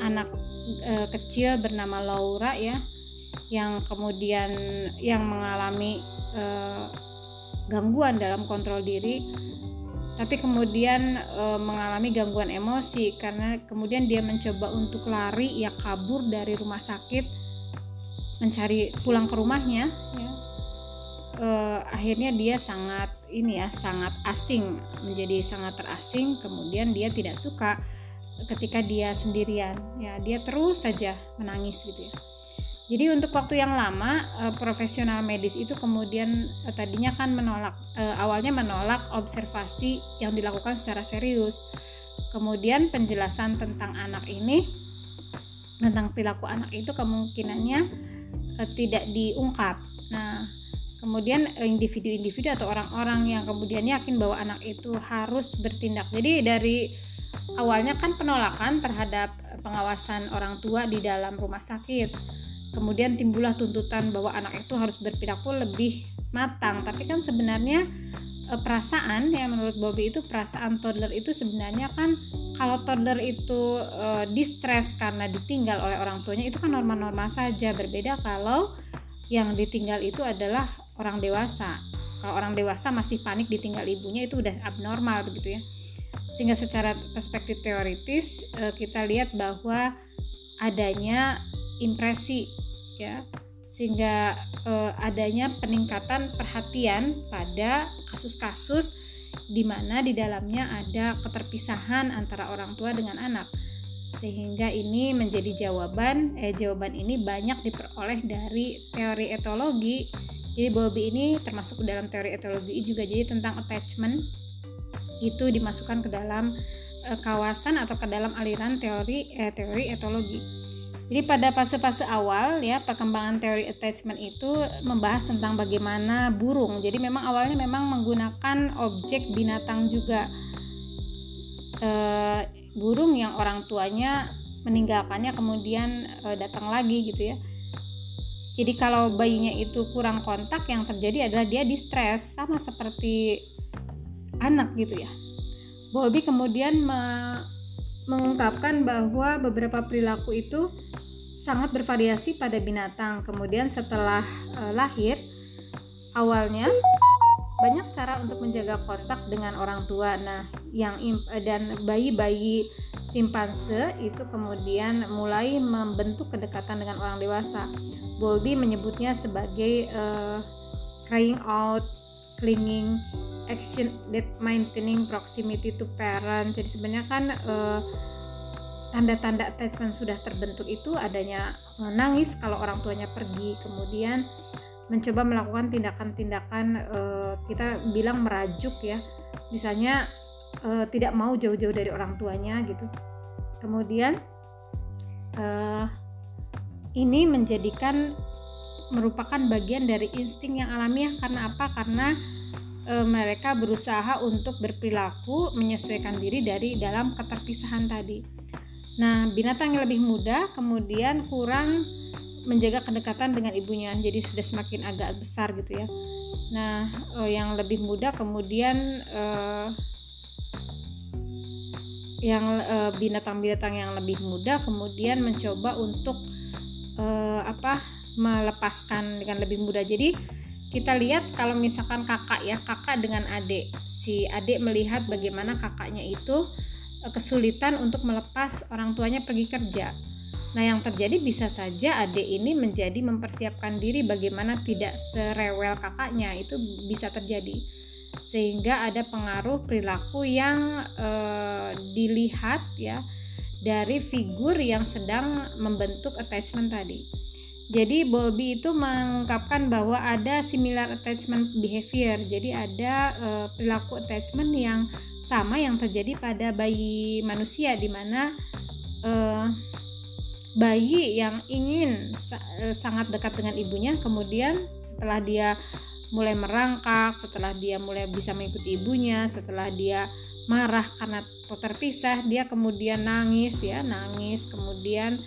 anak e, kecil bernama Laura ya yang kemudian yang mengalami e, gangguan dalam kontrol diri tapi kemudian e, mengalami gangguan emosi karena kemudian dia mencoba untuk lari ya kabur dari rumah sakit mencari pulang ke rumahnya ya. uh, akhirnya dia sangat ini ya sangat asing menjadi sangat terasing kemudian dia tidak suka ketika dia sendirian. Ya dia terus saja menangis gitu ya. Jadi untuk waktu yang lama uh, profesional medis itu kemudian uh, tadinya kan menolak awalnya menolak observasi yang dilakukan secara serius. Kemudian penjelasan tentang anak ini tentang perilaku anak itu kemungkinannya uh, tidak diungkap. Nah, kemudian eh, individu-individu atau orang-orang yang kemudian yakin bahwa anak itu harus bertindak. Jadi dari awalnya kan penolakan terhadap pengawasan orang tua di dalam rumah sakit. Kemudian timbullah tuntutan bahwa anak itu harus berperilaku lebih matang. Tapi kan sebenarnya eh, perasaan ya menurut Bobby itu perasaan toddler itu sebenarnya kan kalau toddler itu uh, distress karena ditinggal oleh orang tuanya itu kan normal-normal saja. Berbeda kalau yang ditinggal itu adalah orang dewasa. Kalau orang dewasa masih panik ditinggal ibunya itu udah abnormal begitu ya. Sehingga secara perspektif teoritis uh, kita lihat bahwa adanya impresi ya sehingga uh, adanya peningkatan perhatian pada kasus-kasus di mana di dalamnya ada keterpisahan antara orang tua dengan anak. Sehingga ini menjadi jawaban eh jawaban ini banyak diperoleh dari teori etologi. Jadi Bowlby ini termasuk dalam teori etologi juga jadi tentang attachment itu dimasukkan ke dalam eh, kawasan atau ke dalam aliran teori eh, teori etologi. Jadi pada fase-fase awal ya perkembangan teori attachment itu membahas tentang bagaimana burung. Jadi memang awalnya memang menggunakan objek binatang juga e, burung yang orang tuanya meninggalkannya kemudian e, datang lagi gitu ya. Jadi kalau bayinya itu kurang kontak yang terjadi adalah dia distres sama seperti anak gitu ya. Bobby kemudian mengungkapkan bahwa beberapa perilaku itu sangat bervariasi pada binatang. Kemudian setelah uh, lahir, awalnya banyak cara untuk menjaga kontak dengan orang tua. Nah, yang dan bayi-bayi simpanse itu kemudian mulai membentuk kedekatan dengan orang dewasa. Bowlby menyebutnya sebagai uh, crying out, clinging, action that maintaining proximity to parent. Jadi sebenarnya kan tanda tanda-tanda attachment sudah terbentuk itu adanya menangis kalau orang tuanya pergi. Kemudian mencoba melakukan tindakan-tindakan uh, kita bilang merajuk ya. Misalnya uh, tidak mau jauh-jauh dari orang tuanya gitu. Kemudian uh, ini menjadikan merupakan bagian dari insting yang alamiah karena apa karena e, mereka berusaha untuk berperilaku menyesuaikan diri dari dalam keterpisahan tadi. Nah, binatang yang lebih muda kemudian kurang menjaga kedekatan dengan ibunya, jadi sudah semakin agak besar gitu ya. Nah, e, yang lebih muda kemudian e, yang binatang-binatang yang lebih muda kemudian mencoba untuk apa melepaskan dengan lebih mudah. Jadi kita lihat kalau misalkan kakak ya kakak dengan adik. Si adik melihat bagaimana kakaknya itu eh, kesulitan untuk melepas orang tuanya pergi kerja. Nah yang terjadi bisa saja adik ini menjadi mempersiapkan diri bagaimana tidak serewel kakaknya. Itu bisa terjadi. Sehingga ada pengaruh perilaku yang e, dilihat ya dari figur yang sedang membentuk attachment tadi Jadi Bowlby itu mengungkapkan bahwa ada similar attachment behavior. Jadi ada uh, perilaku attachment yang sama yang terjadi pada bayi manusia di mana uh, bayi yang ingin sa sangat dekat dengan ibunya kemudian setelah dia mulai merangkak, setelah dia mulai bisa mengikuti ibunya, setelah dia marah karena terpisah, dia kemudian nangis ya, nangis, kemudian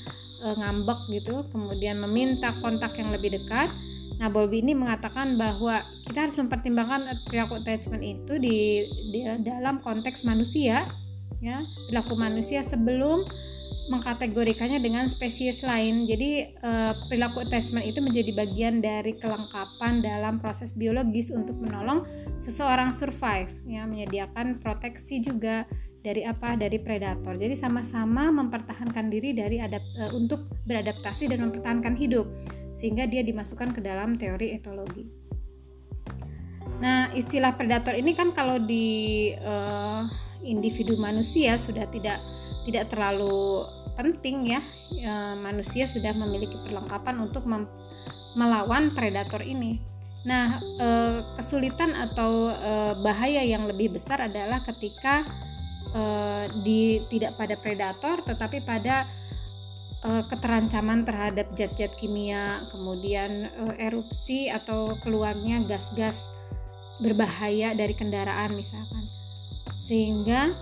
e, ngambek gitu, kemudian meminta kontak yang lebih dekat. Nah, Bowlby ini mengatakan bahwa kita harus mempertimbangkan perilaku attachment itu di, di dalam konteks manusia, ya, perilaku manusia sebelum mengkategorikannya dengan spesies lain. Jadi eh, perilaku attachment itu menjadi bagian dari kelengkapan dalam proses biologis untuk menolong seseorang survive, ya, menyediakan proteksi juga dari apa? Dari predator. Jadi sama-sama mempertahankan diri dari adap, e, untuk beradaptasi dan mempertahankan hidup sehingga dia dimasukkan ke dalam teori etologi. Nah istilah predator ini kan kalau di e, individu manusia sudah tidak tidak terlalu penting ya e, manusia sudah memiliki perlengkapan untuk mem, melawan predator ini. Nah, e, kesulitan atau e, bahaya yang lebih besar adalah ketika uh, di tidak pada predator tetapi pada uh, keterancaman terhadap zat-zat kimia, kemudian uh, erupsi atau keluarnya gas-gas berbahaya dari kendaraan misalkan. Sehingga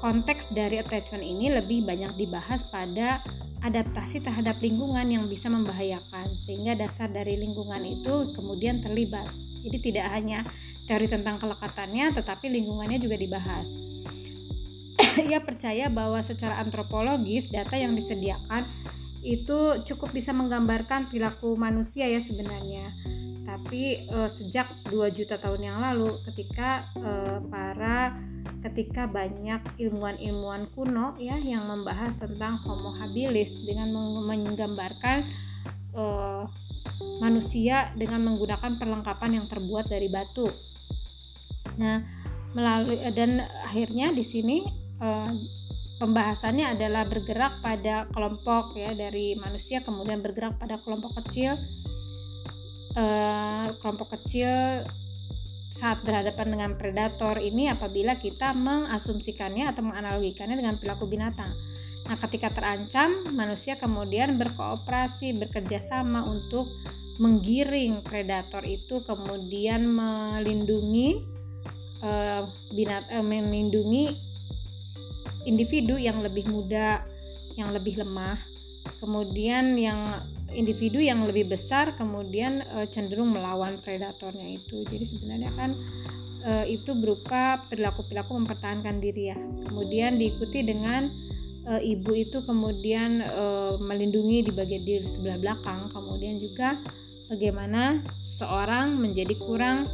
konteks dari attachment ini lebih banyak dibahas pada adaptasi terhadap lingkungan yang bisa membahayakan sehingga dasar dari lingkungan itu kemudian terlibat. Jadi tidak hanya teori tentang kelekatannya tetapi lingkungannya juga dibahas. ia percaya bahwa secara antropologis data yang disediakan itu cukup bisa menggambarkan perilaku manusia ya sebenarnya. Tapi e, sejak 2 juta tahun yang lalu ketika e, para ketika banyak ilmuwan-ilmuwan kuno ya yang membahas tentang Homo habilis dengan menggambarkan e, manusia dengan menggunakan perlengkapan yang terbuat dari batu. Nah, melalui dan akhirnya di sini uh, pembahasannya adalah bergerak pada kelompok ya dari manusia kemudian bergerak pada kelompok kecil uh, kelompok kecil saat berhadapan dengan predator ini apabila kita mengasumsikannya atau menganalogikannya dengan perilaku binatang. Nah, ketika terancam, manusia kemudian berkooperasi, bekerja sama untuk menggiring predator itu kemudian melindungi uh, binat uh, melindungi individu yang lebih muda, yang lebih lemah, kemudian yang individu yang lebih besar kemudian e, cenderung melawan predatornya itu. Jadi sebenarnya kan e, itu berupa perilaku-perilaku mempertahankan diri ya. Kemudian diikuti dengan e, ibu itu kemudian e, melindungi di bagian diri sebelah belakang. Kemudian juga bagaimana seorang menjadi kurang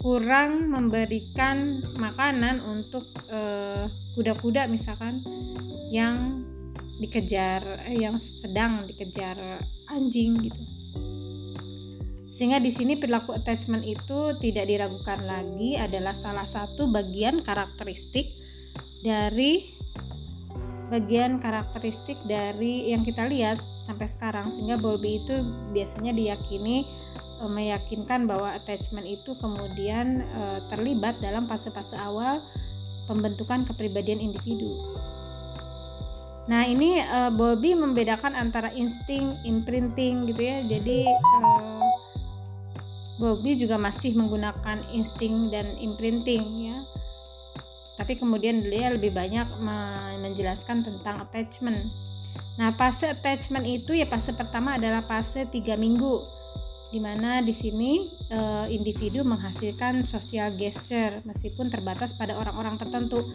kurang memberikan makanan untuk eh, kuda-kuda uh, misalkan yang dikejar eh, yang sedang dikejar anjing gitu. Sehingga di sini perilaku attachment itu tidak diragukan lagi adalah salah satu bagian karakteristik dari bagian karakteristik dari yang kita lihat sampai sekarang. Sehingga Bowlby itu biasanya diyakini meyakinkan bahwa attachment itu kemudian e, terlibat dalam fase-fase awal pembentukan kepribadian individu. Nah, ini e, Bobby membedakan antara insting, imprinting gitu ya. Jadi e, Bobby juga masih menggunakan insting dan imprinting ya. Tapi kemudian dia lebih banyak menjelaskan tentang attachment. Nah, fase attachment itu ya fase pertama adalah fase 3 minggu di mana di sini e, individu menghasilkan sosial gesture meskipun terbatas pada orang-orang tertentu.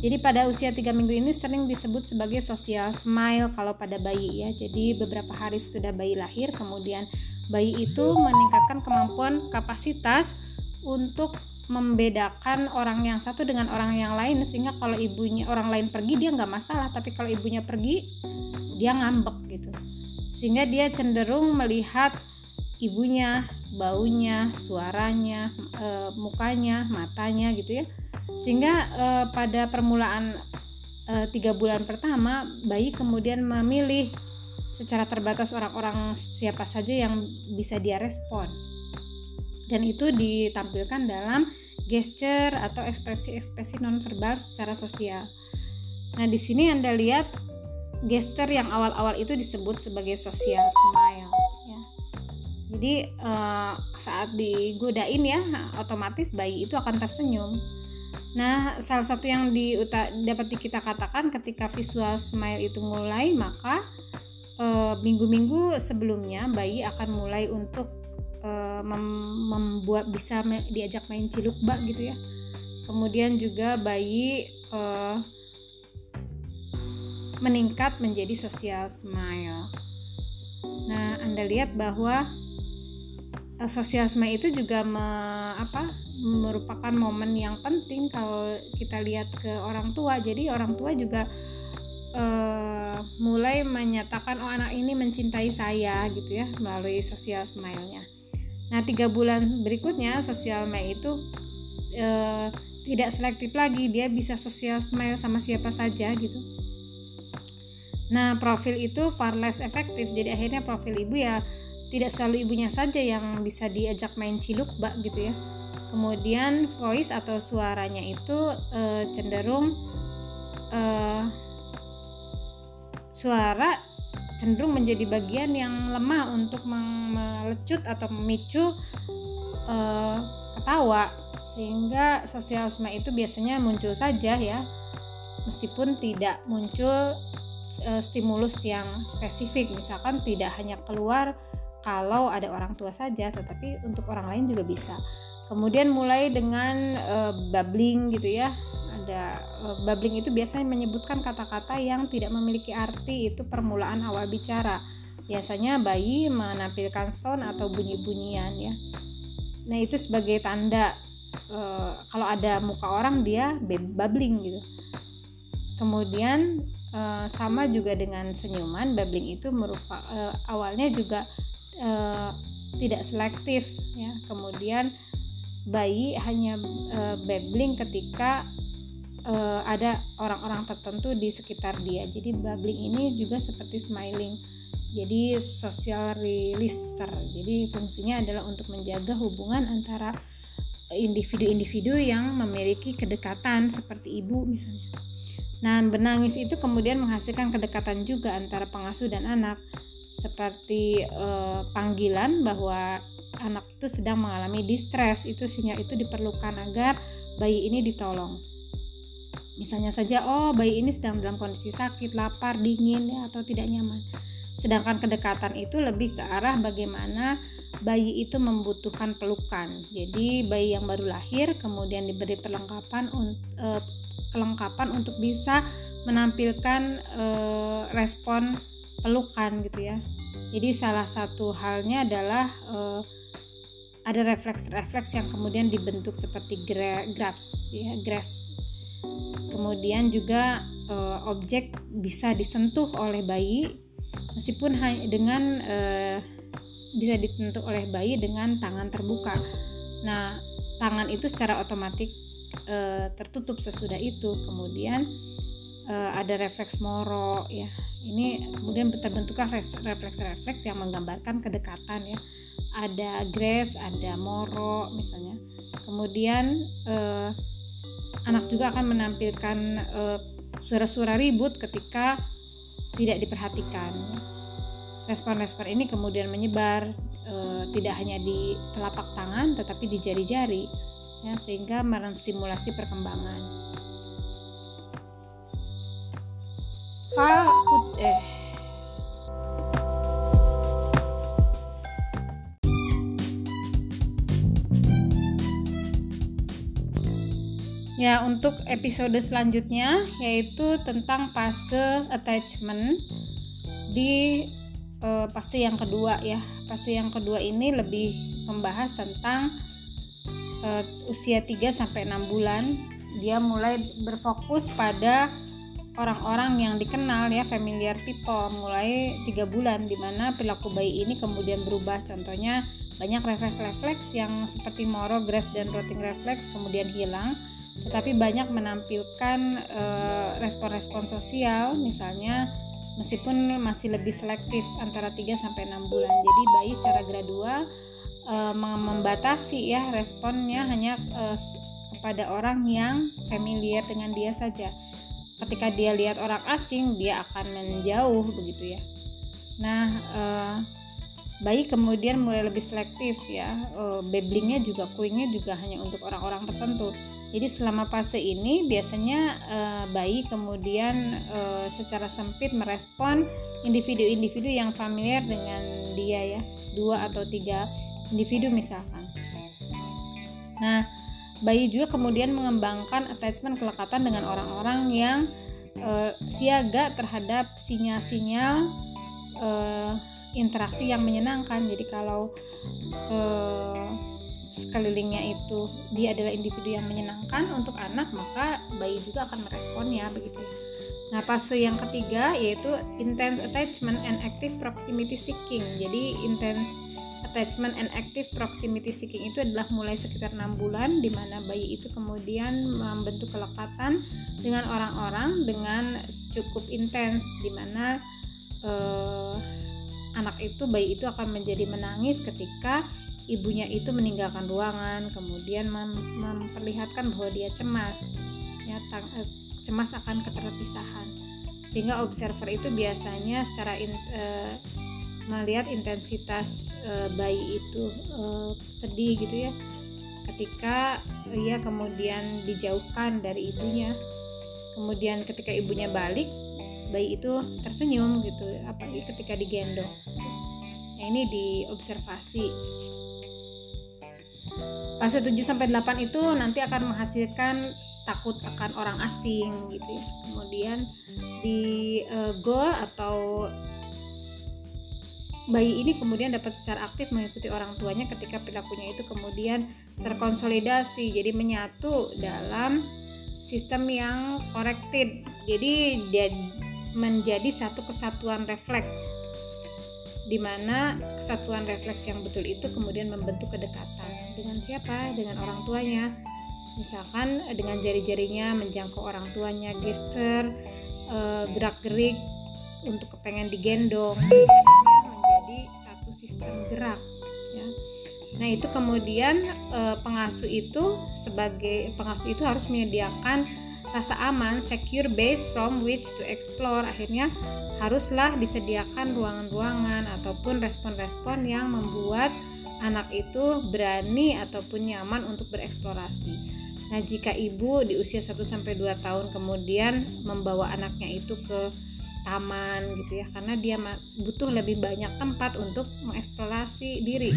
Jadi pada usia tiga minggu ini sering disebut sebagai social smile kalau pada bayi ya. Jadi beberapa hari sudah bayi lahir, kemudian bayi itu meningkatkan kemampuan kapasitas untuk membedakan orang yang satu dengan orang yang lain sehingga kalau ibunya orang lain pergi dia nggak masalah tapi kalau ibunya pergi dia ngambek gitu sehingga dia cenderung melihat ibunya, baunya, suaranya, e, mukanya, matanya gitu ya. Sehingga e, pada permulaan e, tiga bulan pertama bayi kemudian memilih secara terbatas orang-orang siapa saja yang bisa dia respon dan itu ditampilkan dalam gesture atau ekspresi-ekspresi nonverbal secara sosial. Nah, di sini Anda lihat gesture yang awal-awal itu disebut sebagai social smile. Jadi uh, saat digodain ya, otomatis bayi itu akan tersenyum. Nah, salah satu yang di, dapat kita katakan ketika visual smile itu mulai, maka eh, minggu-minggu uh, sebelumnya bayi akan mulai untuk uh, mem membuat bisa me diajak main cilukba gitu ya. Kemudian juga bayi uh, meningkat menjadi social smile. Nah, Anda lihat bahwa social smile itu juga me, apa, merupakan momen yang penting kalau kita lihat ke orang tua. Jadi orang tua juga uh, mulai menyatakan oh anak ini mencintai saya gitu ya melalui social smile-nya. Nah, tiga bulan berikutnya social smile itu uh, tidak selektif lagi, dia bisa social smile sama siapa saja gitu Nah, profil itu far less efektif. Jadi akhirnya profil ibu ya tidak selalu ibunya saja yang bisa diajak main ciluk, Mbak gitu ya. Kemudian voice atau suaranya itu e, cenderung e, suara cenderung menjadi bagian yang lemah untuk melecut atau memicu e, ketawa. Sehingga sosialisme itu biasanya muncul saja ya. Meskipun tidak muncul e, stimulus yang spesifik. Misalkan tidak hanya keluar kalau ada orang tua saja tetapi untuk orang lain juga bisa. Kemudian mulai dengan e, babbling gitu ya. Ada e, babbling itu biasanya menyebutkan kata-kata yang tidak memiliki arti itu permulaan awal bicara. Biasanya bayi menampilkan sound atau bunyi-bunyian ya. Nah itu sebagai tanda e, kalau ada muka orang dia babbling gitu. Kemudian uh, sama juga dengan senyuman babbling itu merupakan uh, eh, awalnya juga uh, tidak selektif ya. Kemudian bayi hanya uh, babbling ketika uh, ada orang-orang tertentu di sekitar dia. Jadi babbling ini juga seperti smiling. Jadi social releaser. Jadi fungsinya adalah untuk menjaga hubungan antara individu-individu yang memiliki kedekatan seperti ibu misalnya. Nah, benangis itu kemudian menghasilkan kedekatan juga antara pengasuh dan anak, seperti eh, panggilan bahwa anak itu sedang mengalami distress. Itu sinyal itu diperlukan agar bayi ini ditolong. Misalnya saja, oh bayi ini sedang dalam kondisi sakit, lapar, dingin, ya, atau tidak nyaman. Sedangkan kedekatan itu lebih ke arah bagaimana bayi itu membutuhkan pelukan. Jadi bayi yang baru lahir kemudian diberi perlengkapan uh, kelengkapan untuk bisa menampilkan e, respon pelukan gitu ya. Jadi salah satu halnya adalah e, ada refleks-refleks yang kemudian dibentuk seperti gra grabs ya, grass. Kemudian juga e, objek bisa disentuh oleh bayi meskipun dengan e, bisa ditentu oleh bayi dengan tangan terbuka. Nah, tangan itu secara otomatis e, tertutup sesudah itu kemudian e, ada refleks moro ya ini kemudian terbentuklah refleks-refleks yang menggambarkan kedekatan ya. Ada grace ada moro misalnya. Kemudian e, anak juga akan menampilkan suara-suara ribut ketika tidak diperhatikan. Respon-respon ini kemudian menyebar e, tidak hanya di telapak tangan tetapi di jari-jari ya sehingga menstimulasi perkembangan. File put eh Ya, untuk episode selanjutnya yaitu tentang fase attachment di uh, fase yang kedua ya. Fase yang kedua ini lebih membahas tentang uh, usia 3 sampai 6 bulan dia mulai berfokus pada orang-orang yang dikenal ya familiar people mulai tiga bulan di mana perilaku bayi ini kemudian berubah contohnya banyak refleks-refleks yang seperti moro, graph dan rotting refleks kemudian hilang tetapi banyak menampilkan respon-respon sosial misalnya meskipun masih lebih selektif antara 3 sampai 6 bulan. Jadi bayi secara gradual membatasi ya responnya hanya kepada orang yang familiar dengan dia saja. Ketika dia lihat orang asing, dia akan menjauh begitu ya. Nah, bayi kemudian mulai lebih selektif ya. Uh, babblingnya juga kuingnya juga hanya untuk orang-orang tertentu. Jadi selama fase ini biasanya uh, bayi kemudian uh, secara sempit merespon individu-individu yang familiar dengan dia ya. Dua atau tiga individu misalkan. Nah bayi juga kemudian mengembangkan attachment kelekatan dengan orang-orang yang uh, siaga terhadap sinyal-sinyal uh, interaksi yang menyenangkan jadi kalau eh, sekelilingnya itu dia adalah individu yang menyenangkan untuk anak maka bayi juga akan meresponnya begitu Nah, fase yang ketiga yaitu intense attachment and active proximity seeking. Jadi intense attachment and active proximity seeking itu adalah mulai sekitar enam bulan di mana bayi itu kemudian membentuk kelekatan dengan orang-orang dengan cukup intens di mana eh, anak itu bayi itu akan menjadi menangis ketika ibunya itu meninggalkan ruangan kemudian mem memperlihatkan bahwa dia cemas ya tang eh, cemas akan keterpisahan. Sehingga observer itu biasanya secara in, eh, melihat intensitas eh, bayi itu eh, sedih gitu ya. Ketika ia kemudian dijauhkan dari ibunya kemudian ketika ibunya balik bayi itu tersenyum gitu apalagi ketika digendong. Nah ini diobservasi. Fase 7 sampai 8 itu nanti akan menghasilkan takut akan orang asing gitu ya. Kemudian di uh, goal atau bayi ini kemudian dapat secara aktif mengikuti orang tuanya ketika perilakunya itu kemudian terkonsolidasi jadi menyatu dalam sistem yang corrected jadi dia menjadi satu kesatuan refleks di mana kesatuan refleks yang betul itu kemudian membentuk kedekatan dengan siapa? Dengan orang tuanya. Misalkan dengan jari-jarinya menjangkau orang tuanya gesture eh, gerak-gerik untuk kepengen digendong menjadi satu sistem gerak ya nah itu kemudian eh, pengasuh itu sebagai pengasuh itu harus menyediakan rasa aman, secure base from which to explore. Akhirnya haruslah disediakan ruangan-ruangan ataupun respon-respon yang membuat anak itu berani ataupun nyaman untuk bereksplorasi. Nah, jika ibu di usia 1 sampai 2 tahun kemudian membawa anaknya itu ke taman gitu ya, karena dia butuh lebih banyak tempat untuk mengeksplorasi diri.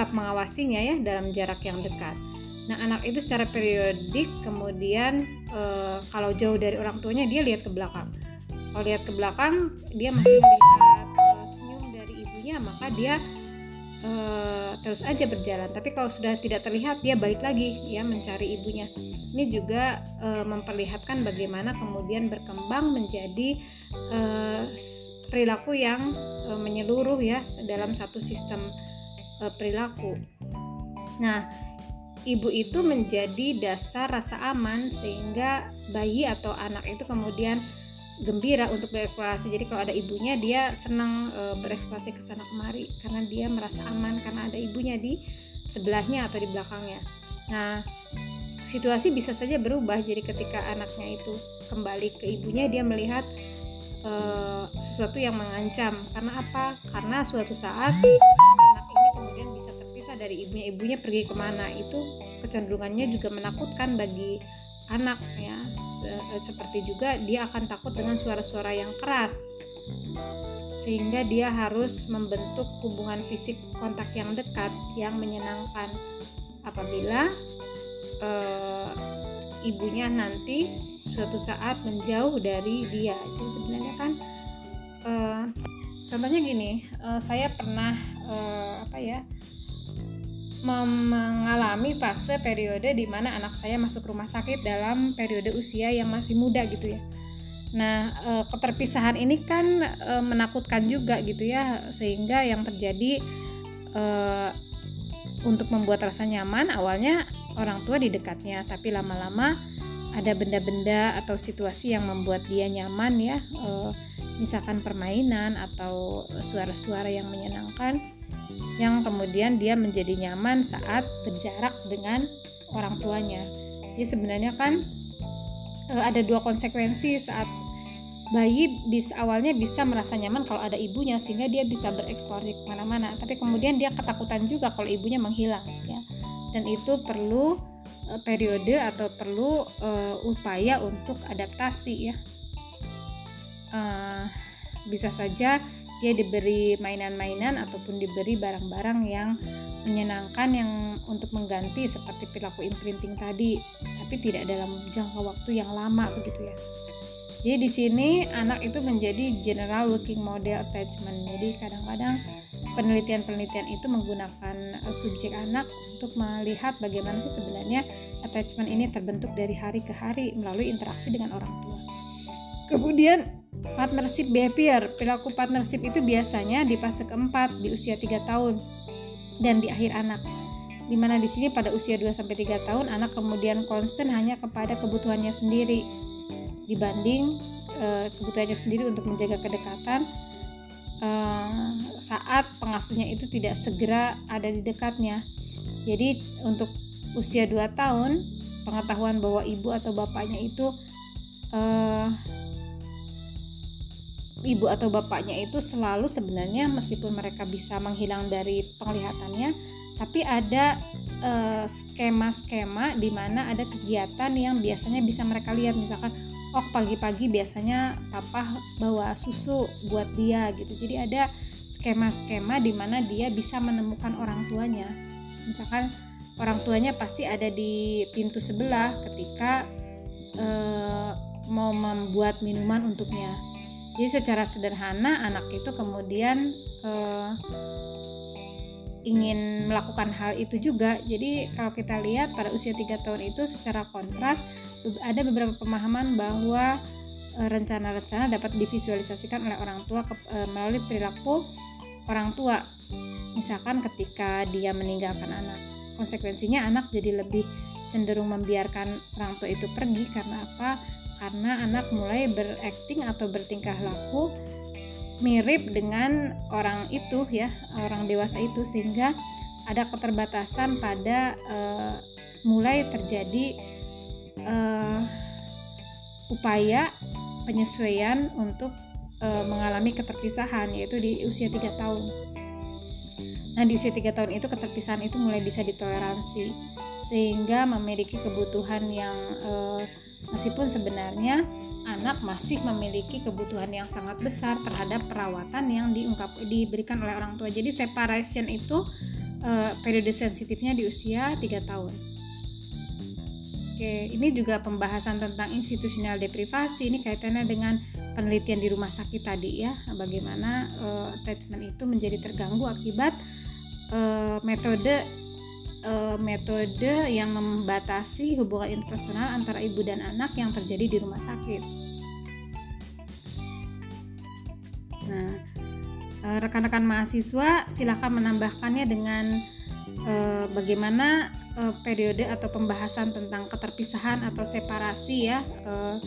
tetap mengawasinya ya dalam jarak yang dekat. Nah, anak itu secara periodik kemudian e, kalau jauh dari orang tuanya dia lihat ke belakang. Kalau lihat ke belakang dia masih melihat e, senyum dari ibunya, maka dia e, terus aja berjalan. Tapi kalau sudah tidak terlihat dia balik lagi ya mencari ibunya. Ini juga e, memperlihatkan bagaimana kemudian berkembang menjadi e, perilaku yang e, menyeluruh ya dalam satu sistem e, perilaku. Nah, ibu itu menjadi dasar rasa aman sehingga bayi atau anak itu kemudian gembira untuk bereksplorasi. Jadi kalau ada ibunya dia senang e, bereksplorasi ke sana kemari karena dia merasa aman karena ada ibunya di sebelahnya atau di belakangnya. Nah, situasi bisa saja berubah. Jadi ketika anaknya itu kembali ke ibunya dia melihat e, sesuatu yang mengancam. Karena apa? Karena suatu saat kemudian bisa terpisah dari ibunya ibunya pergi ke mana itu kecenderungannya juga menakutkan bagi anak ya. Seperti juga dia akan takut dengan suara-suara yang keras. Sehingga dia harus membentuk hubungan fisik kontak yang dekat yang menyenangkan. Apabila e, ibunya nanti suatu saat menjauh dari dia. Jadi sebenarnya kan e, contohnya gini uh, saya pernah uh, apa ya mengalami fase periode di mana anak saya masuk rumah sakit dalam periode usia yang masih muda gitu ya. Nah, e, keterpisahan ini kan e, menakutkan juga gitu ya, sehingga yang terjadi uh, untuk membuat rasa nyaman awalnya orang tua di dekatnya tapi lama-lama ada benda-benda atau situasi yang membuat dia nyaman ya uh, misalkan permainan atau suara-suara yang menyenangkan yang kemudian dia menjadi nyaman saat berjarak dengan orang tuanya. Jadi sebenarnya kan uh, ada dua konsekuensi saat bayi bisa awalnya bisa merasa nyaman kalau ada ibunya sehingga dia bisa bereksplorasi ke mana-mana tapi kemudian dia ketakutan juga kalau ibunya menghilang ya. Dan itu perlu uh, periode atau perlu uh, upaya untuk adaptasi ya. Uh, bisa saja dia diberi mainan-mainan ataupun diberi barang-barang yang menyenangkan yang untuk mengganti seperti perilaku imprinting tadi tapi tidak dalam jangka waktu yang lama begitu ya jadi di sini anak itu menjadi general working model attachment. Jadi kadang-kadang penelitian-penelitian itu menggunakan uh, subjek anak untuk melihat bagaimana sih sebenarnya attachment ini terbentuk dari hari ke hari melalui interaksi dengan orang tua. Kemudian partnership behavior, perilaku partnership itu biasanya di fase keempat di usia 3 tahun dan di akhir anak. Di mana di sini pada usia 2 sampai 3 tahun anak kemudian concern hanya kepada kebutuhannya sendiri dibanding uh, kebutuhannya sendiri untuk menjaga kedekatan uh, saat pengasuhnya itu tidak segera ada di dekatnya. Jadi untuk usia 2 tahun pengetahuan bahwa ibu atau bapaknya itu uh, ibu atau bapaknya itu selalu sebenarnya meskipun mereka bisa menghilang dari penglihatannya tapi ada skema-skema uh, di mana ada kegiatan yang biasanya bisa mereka lihat. Misalkan oh pagi-pagi biasanya papa bawa susu buat dia gitu. Jadi ada skema-skema di mana dia bisa menemukan orang tuanya. Misalkan orang tuanya pasti ada di pintu sebelah ketika uh, mau membuat minuman untuknya jadi secara sederhana anak itu kemudian uh, ingin melakukan hal itu juga. Jadi kalau kita lihat pada usia 3 tahun itu secara kontras ada beberapa pemahaman bahwa e, rencana-rencana dapat divisualisasikan oleh orang tua ke, e, melalui perilaku orang tua. Misalkan ketika dia meninggalkan anak. Konsekuensinya anak jadi lebih cenderung membiarkan orang tua itu pergi karena apa? Karena anak mulai berakting atau bertingkah laku mirip dengan orang itu ya orang dewasa itu sehingga ada keterbatasan pada uh, mulai terjadi uh, upaya penyesuaian untuk uh, mengalami keterpisahan yaitu di usia 3 tahun. Nah, di usia 3 tahun itu keterpisahan itu mulai bisa ditoleransi sehingga memiliki kebutuhan yang uh, meskipun sebenarnya anak masih memiliki kebutuhan yang sangat besar terhadap perawatan yang diungkap diberikan oleh orang tua. Jadi separation itu uh, periode sensitifnya di usia 3 tahun. Oke, ini juga pembahasan tentang institusional deprivasi. Ini kaitannya dengan penelitian di rumah sakit tadi ya, bagaimana uh, attachment itu menjadi terganggu akibat uh, metode uh, metode yang membatasi hubungan interpersonal antara ibu dan anak yang terjadi di rumah sakit. Nah, uh, rekan-rekan mahasiswa silakan menambahkannya dengan uh, bagaimana uh, periode atau pembahasan tentang keterpisahan atau separasi ya. Uh,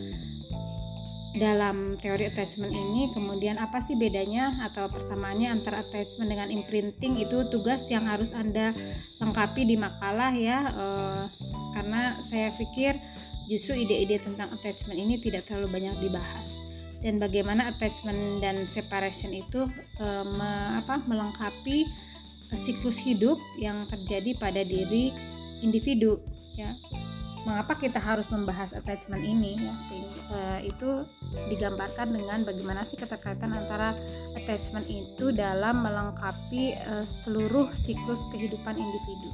dalam teori attachment ini kemudian apa sih bedanya atau persamaannya antara attachment dengan imprinting? Itu tugas yang harus anda lengkapi di makalah ya uh, karena saya pikir justru ide-ide tentang attachment ini tidak terlalu banyak dibahas. Dan bagaimana attachment dan separation itu uh, me, apa, melengkapi siklus hidup yang terjadi pada diri individu ya mengapa kita harus membahas attachment ini ya uh, itu digambarkan dengan bagaimana sih keterkaitan antara attachment itu dalam melengkapi uh, seluruh siklus kehidupan individu.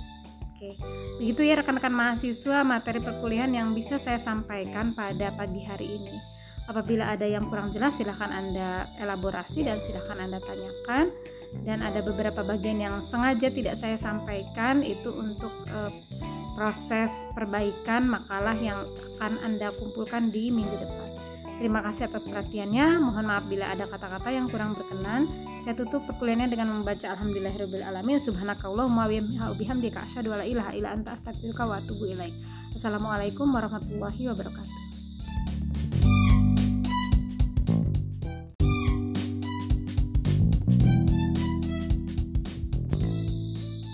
Oke, begitu ya rekan-rekan mahasiswa materi perkuliahan yang bisa saya sampaikan pada pagi hari ini. Apabila ada yang kurang jelas silahkan Anda elaborasi dan silahkan Anda tanyakan dan ada beberapa bagian yang sengaja tidak saya sampaikan itu untuk uh, proses perbaikan makalah yang akan Anda kumpulkan di minggu depan. Terima kasih atas perhatiannya. Mohon maaf bila ada kata-kata yang kurang berkenan. Saya tutup perkuliahannya dengan membaca Alhamdulillahirabbil alamin. Subhanakallahumma wa bihamdika asyhadu an la ilaha illa anta astaghfiruka wa atubu ilaik. Assalamualaikum warahmatullahi wabarakatuh.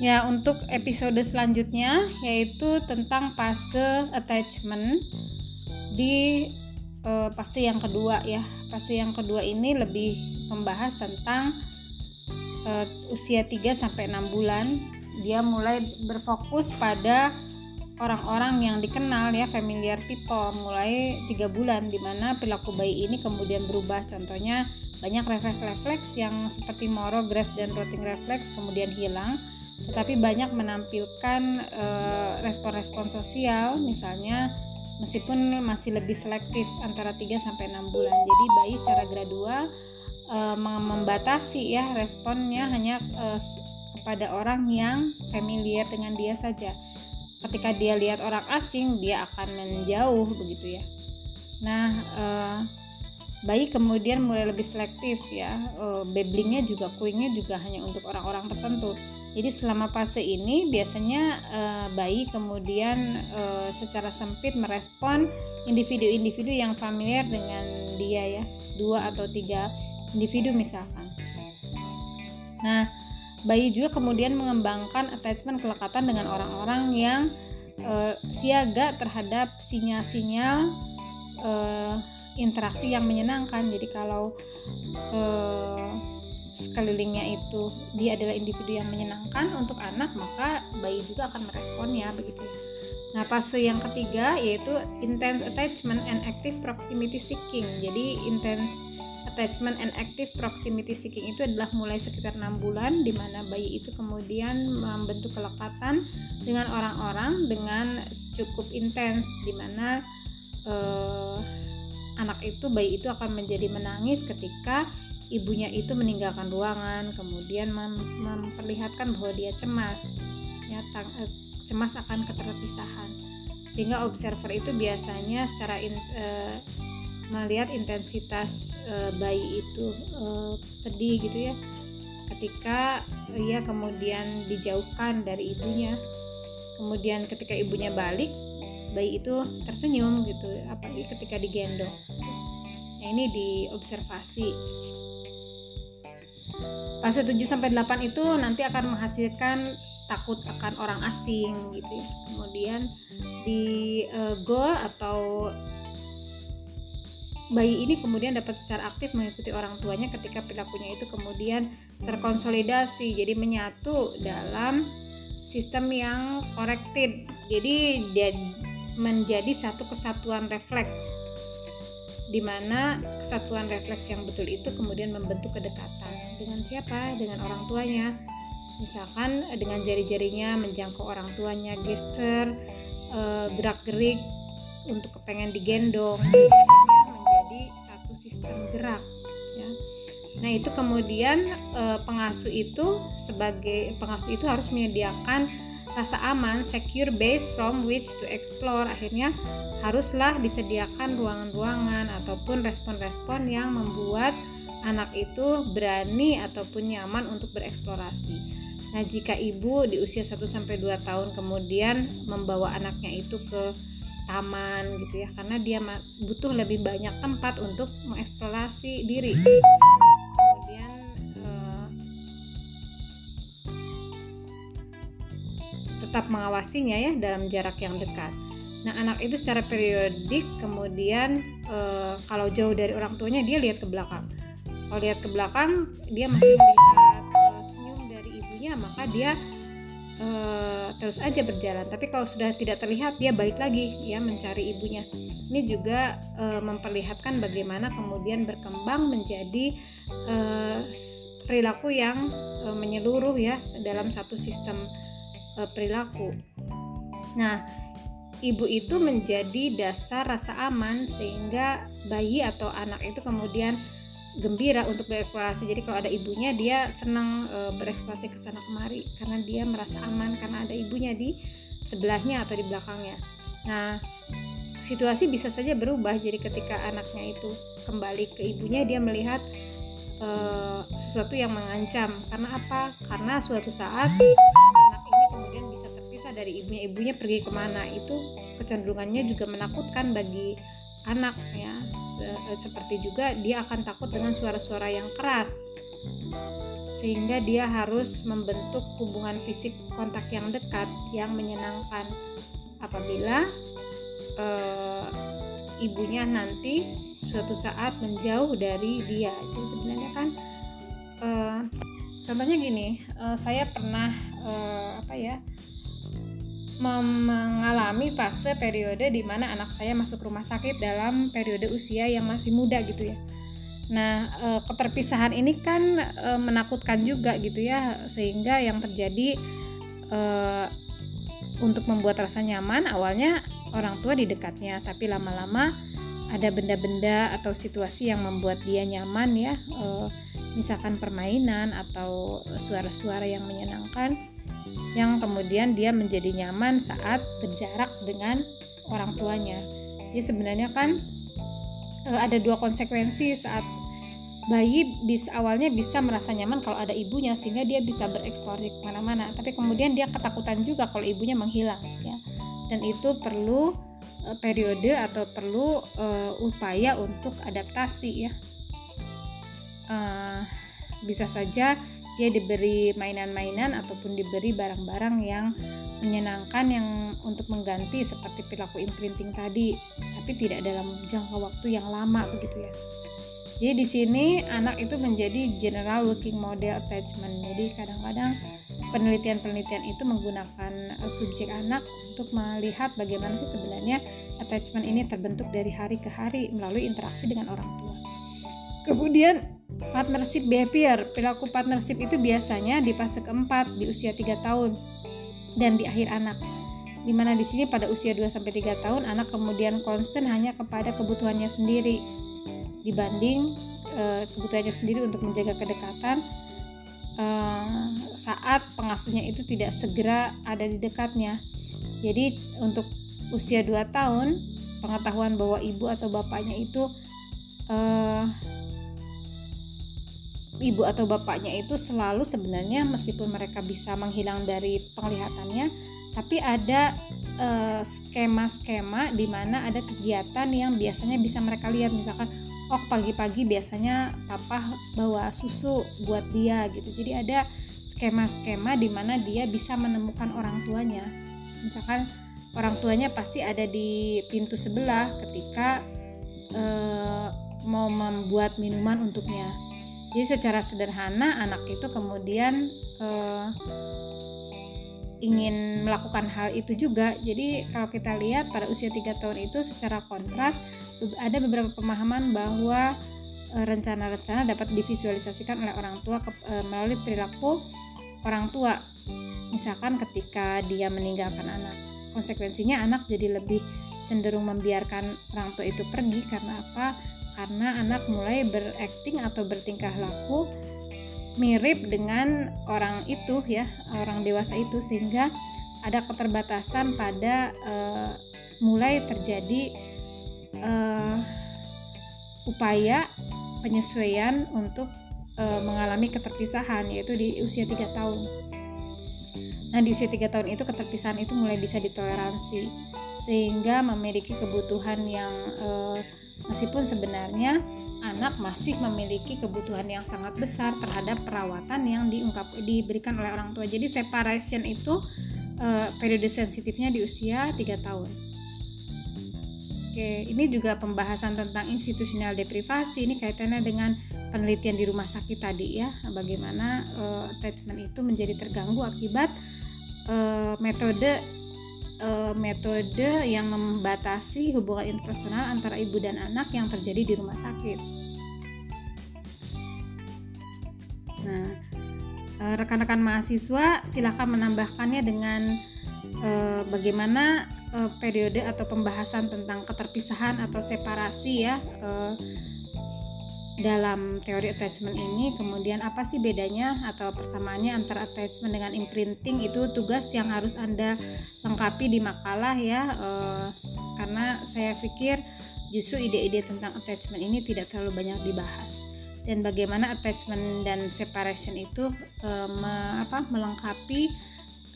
Ya, untuk episode selanjutnya yaitu tentang fase attachment di uh, fase yang kedua ya. Fase yang kedua ini lebih membahas tentang uh, usia 3 sampai 6 bulan. Dia mulai berfokus pada orang-orang yang dikenal ya familiar people mulai tiga bulan di mana perilaku bayi ini kemudian berubah contohnya banyak refleks-refleks yang seperti moro, graf dan rotting refleks kemudian hilang tetapi banyak menampilkan eh, respon-respon sosial misalnya meskipun masih lebih selektif antara 3 sampai 6 bulan. Jadi bayi secara gradual uh, membatasi ya responnya hanya uh, kepada orang yang familiar dengan dia saja. Ketika dia lihat orang asing, dia akan menjauh begitu ya. Nah, uh, bayi kemudian mulai lebih selektif ya. Babblingnya juga kuingnya juga hanya untuk orang-orang tertentu jadi selama fase ini biasanya uh, bayi kemudian uh, secara sempit merespon individu-individu yang familiar dengan dia ya, dua atau tiga individu misalkan. Nah, bayi juga kemudian mengembangkan attachment kelekatan dengan orang-orang yang uh, siaga terhadap sinyal-sinyal uh, interaksi yang menyenangkan. Jadi kalau sekelilingnya itu dia adalah individu yang menyenangkan untuk anak maka bayi juga akan meresponnya begitu Nah, fase yang ketiga yaitu intense attachment and active proximity seeking. Jadi intense attachment and active proximity seeking itu adalah mulai sekitar enam bulan di mana bayi itu kemudian membentuk kelekatan dengan orang-orang dengan cukup intens di mana uh, anak itu bayi itu akan menjadi menangis ketika ibunya itu meninggalkan ruangan, kemudian mem memperlihatkan bahwa dia cemas, ya tang eh, cemas akan keterpisahan. Sehingga observer itu biasanya secara in, eh, melihat intensitas eh, bayi itu eh, sedih gitu ya, ketika ia kemudian dijauhkan dari ibunya, kemudian ketika ibunya balik, bayi itu tersenyum gitu, apalagi ketika digendong. Nah, ini diobservasi Fase 7 sampai 8 itu nanti akan menghasilkan takut akan orang asing gitu ya. Kemudian di uh, goal atau bayi ini kemudian dapat secara aktif mengikuti orang tuanya ketika perilakunya itu kemudian terkonsolidasi jadi menyatu dalam sistem yang corrected jadi menjadi satu kesatuan refleks di mana kesatuan refleks yang betul itu kemudian membentuk kedekatan dengan siapa? Dengan orang tuanya. Misalkan eh, dengan jari-jarinya menjangkau orang tuanya gesture eh, gerak-gerik untuk kepengen digendong. Akhirnya menjadi satu sistem gerak ya. Nah itu kemudian eh, pengasuh itu sebagai pengasuh itu harus menyediakan rasa aman, secure base from which to explore. Akhirnya haruslah disediakan ruangan-ruangan ataupun respon-respon yang membuat anak itu berani ataupun nyaman untuk bereksplorasi. Nah, jika ibu di usia 1 sampai 2 tahun kemudian membawa anaknya itu ke taman gitu ya, karena dia butuh lebih banyak tempat untuk mengeksplorasi diri. Tetap mengawasinya ya dalam jarak yang dekat. Nah, anak itu secara periodik kemudian e, kalau jauh dari orang tuanya dia lihat ke belakang. Kalau lihat ke belakang dia masih melihat e, senyum dari ibunya, maka dia e, terus aja berjalan. Tapi kalau sudah tidak terlihat dia balik lagi ya mencari ibunya. Ini juga e, memperlihatkan bagaimana kemudian berkembang menjadi e, perilaku yang e, menyeluruh ya dalam satu sistem uh, perilaku. Nah, ibu itu menjadi dasar rasa aman sehingga bayi atau anak itu kemudian gembira untuk bereksplorasi. Jadi kalau ada ibunya dia senang e, bereksplorasi ke sana kemari karena dia merasa aman karena ada ibunya di sebelahnya atau di belakangnya. Nah, situasi bisa saja berubah jadi ketika anaknya itu kembali ke ibunya dia melihat uh, sesuatu yang mengancam karena apa karena suatu saat kemudian bisa terpisah dari ibunya. Ibunya pergi ke mana itu kecenderungannya juga menakutkan bagi anak ya. Seperti juga dia akan takut dengan suara-suara yang keras. Sehingga dia harus membentuk hubungan fisik kontak yang dekat yang menyenangkan. Apabila uh, ibunya nanti suatu saat menjauh dari dia. Jadi sebenarnya kan uh, contohnya gini uh, saya pernah uh, apa ya mengalami fase periode di mana anak saya masuk rumah sakit dalam periode usia yang masih muda gitu ya. Nah, keterpisahan ini kan menakutkan juga gitu ya, sehingga yang terjadi untuk membuat rasa nyaman awalnya orang tua di dekatnya, tapi lama-lama ada benda-benda atau situasi yang membuat dia nyaman ya, e, misalkan permainan atau suara-suara yang menyenangkan, yang kemudian dia menjadi nyaman saat berjarak dengan orang tuanya. Jadi sebenarnya kan e, ada dua konsekuensi saat bayi bisa awalnya bisa merasa nyaman kalau ada ibunya sehingga dia bisa bereksplorasi ke mana-mana tapi kemudian dia ketakutan juga kalau ibunya menghilang ya dan itu perlu uh, periode atau perlu uh, upaya untuk adaptasi ya. Uh, bisa saja dia diberi mainan-mainan ataupun diberi barang-barang yang menyenangkan yang untuk mengganti seperti perilaku imprinting tadi tapi tidak dalam jangka waktu yang lama begitu ya jadi di sini anak itu menjadi general working model attachment jadi kadang-kadang penelitian-penelitian itu menggunakan uh, subjek anak untuk melihat bagaimana sih sebenarnya attachment ini terbentuk dari hari ke hari melalui interaksi dengan orang tua. Kemudian partnership behavior, perilaku partnership itu biasanya di fase keempat di usia 3 tahun dan di akhir anak. Di mana di sini pada usia 2 sampai 3 tahun anak kemudian concern hanya kepada kebutuhannya sendiri dibanding e, kebutuhannya sendiri untuk menjaga kedekatan uh, saat pengasuhnya itu tidak segera ada di dekatnya. Jadi untuk usia 2 tahun pengetahuan bahwa ibu atau bapaknya itu uh, ibu atau bapaknya itu selalu sebenarnya meskipun mereka bisa menghilang dari penglihatannya tapi ada skema-skema uh, di mana ada kegiatan yang biasanya bisa mereka lihat misalkan oh pagi-pagi biasanya papa bawa susu buat dia gitu. Jadi ada skema-skema di mana dia bisa menemukan orang tuanya. Misalkan orang tuanya pasti ada di pintu sebelah ketika uh, mau membuat minuman untuknya. Jadi secara sederhana anak itu kemudian uh, ingin melakukan hal itu juga. Jadi kalau kita lihat pada usia 3 tahun itu secara kontras ada beberapa pemahaman bahwa e, rencana-rencana dapat divisualisasikan oleh orang tua ke, e, melalui perilaku orang tua. Misalkan ketika dia meninggalkan anak, konsekuensinya anak jadi lebih cenderung membiarkan orang tua itu pergi karena apa? Karena anak mulai berakting atau bertingkah laku mirip dengan orang itu ya orang dewasa itu sehingga ada keterbatasan pada uh, mulai terjadi uh, upaya penyesuaian untuk uh, mengalami keterpisahan yaitu di usia 3 tahun. Nah, di usia 3 tahun itu keterpisahan itu mulai bisa ditoleransi sehingga memiliki kebutuhan yang uh, meskipun sebenarnya anak masih memiliki kebutuhan yang sangat besar terhadap perawatan yang diungkap diberikan oleh orang tua. Jadi separation itu uh, periode sensitifnya di usia 3 tahun. Oke, ini juga pembahasan tentang institusional deprivasi. Ini kaitannya dengan penelitian di rumah sakit tadi ya, bagaimana uh, attachment itu menjadi terganggu akibat uh, metode uh, metode yang membatasi hubungan interpersonal antara ibu dan anak yang terjadi di rumah sakit. Nah, rekan-rekan mahasiswa silakan menambahkannya dengan uh, bagaimana uh, periode atau pembahasan tentang keterpisahan atau separasi ya uh, dalam teori attachment ini? Kemudian apa sih bedanya atau persamaannya antara attachment dengan imprinting? Itu tugas yang harus anda lengkapi di makalah ya uh, karena saya pikir justru ide-ide tentang attachment ini tidak terlalu banyak dibahas. Dan bagaimana attachment dan separation itu uh, me, apa, melengkapi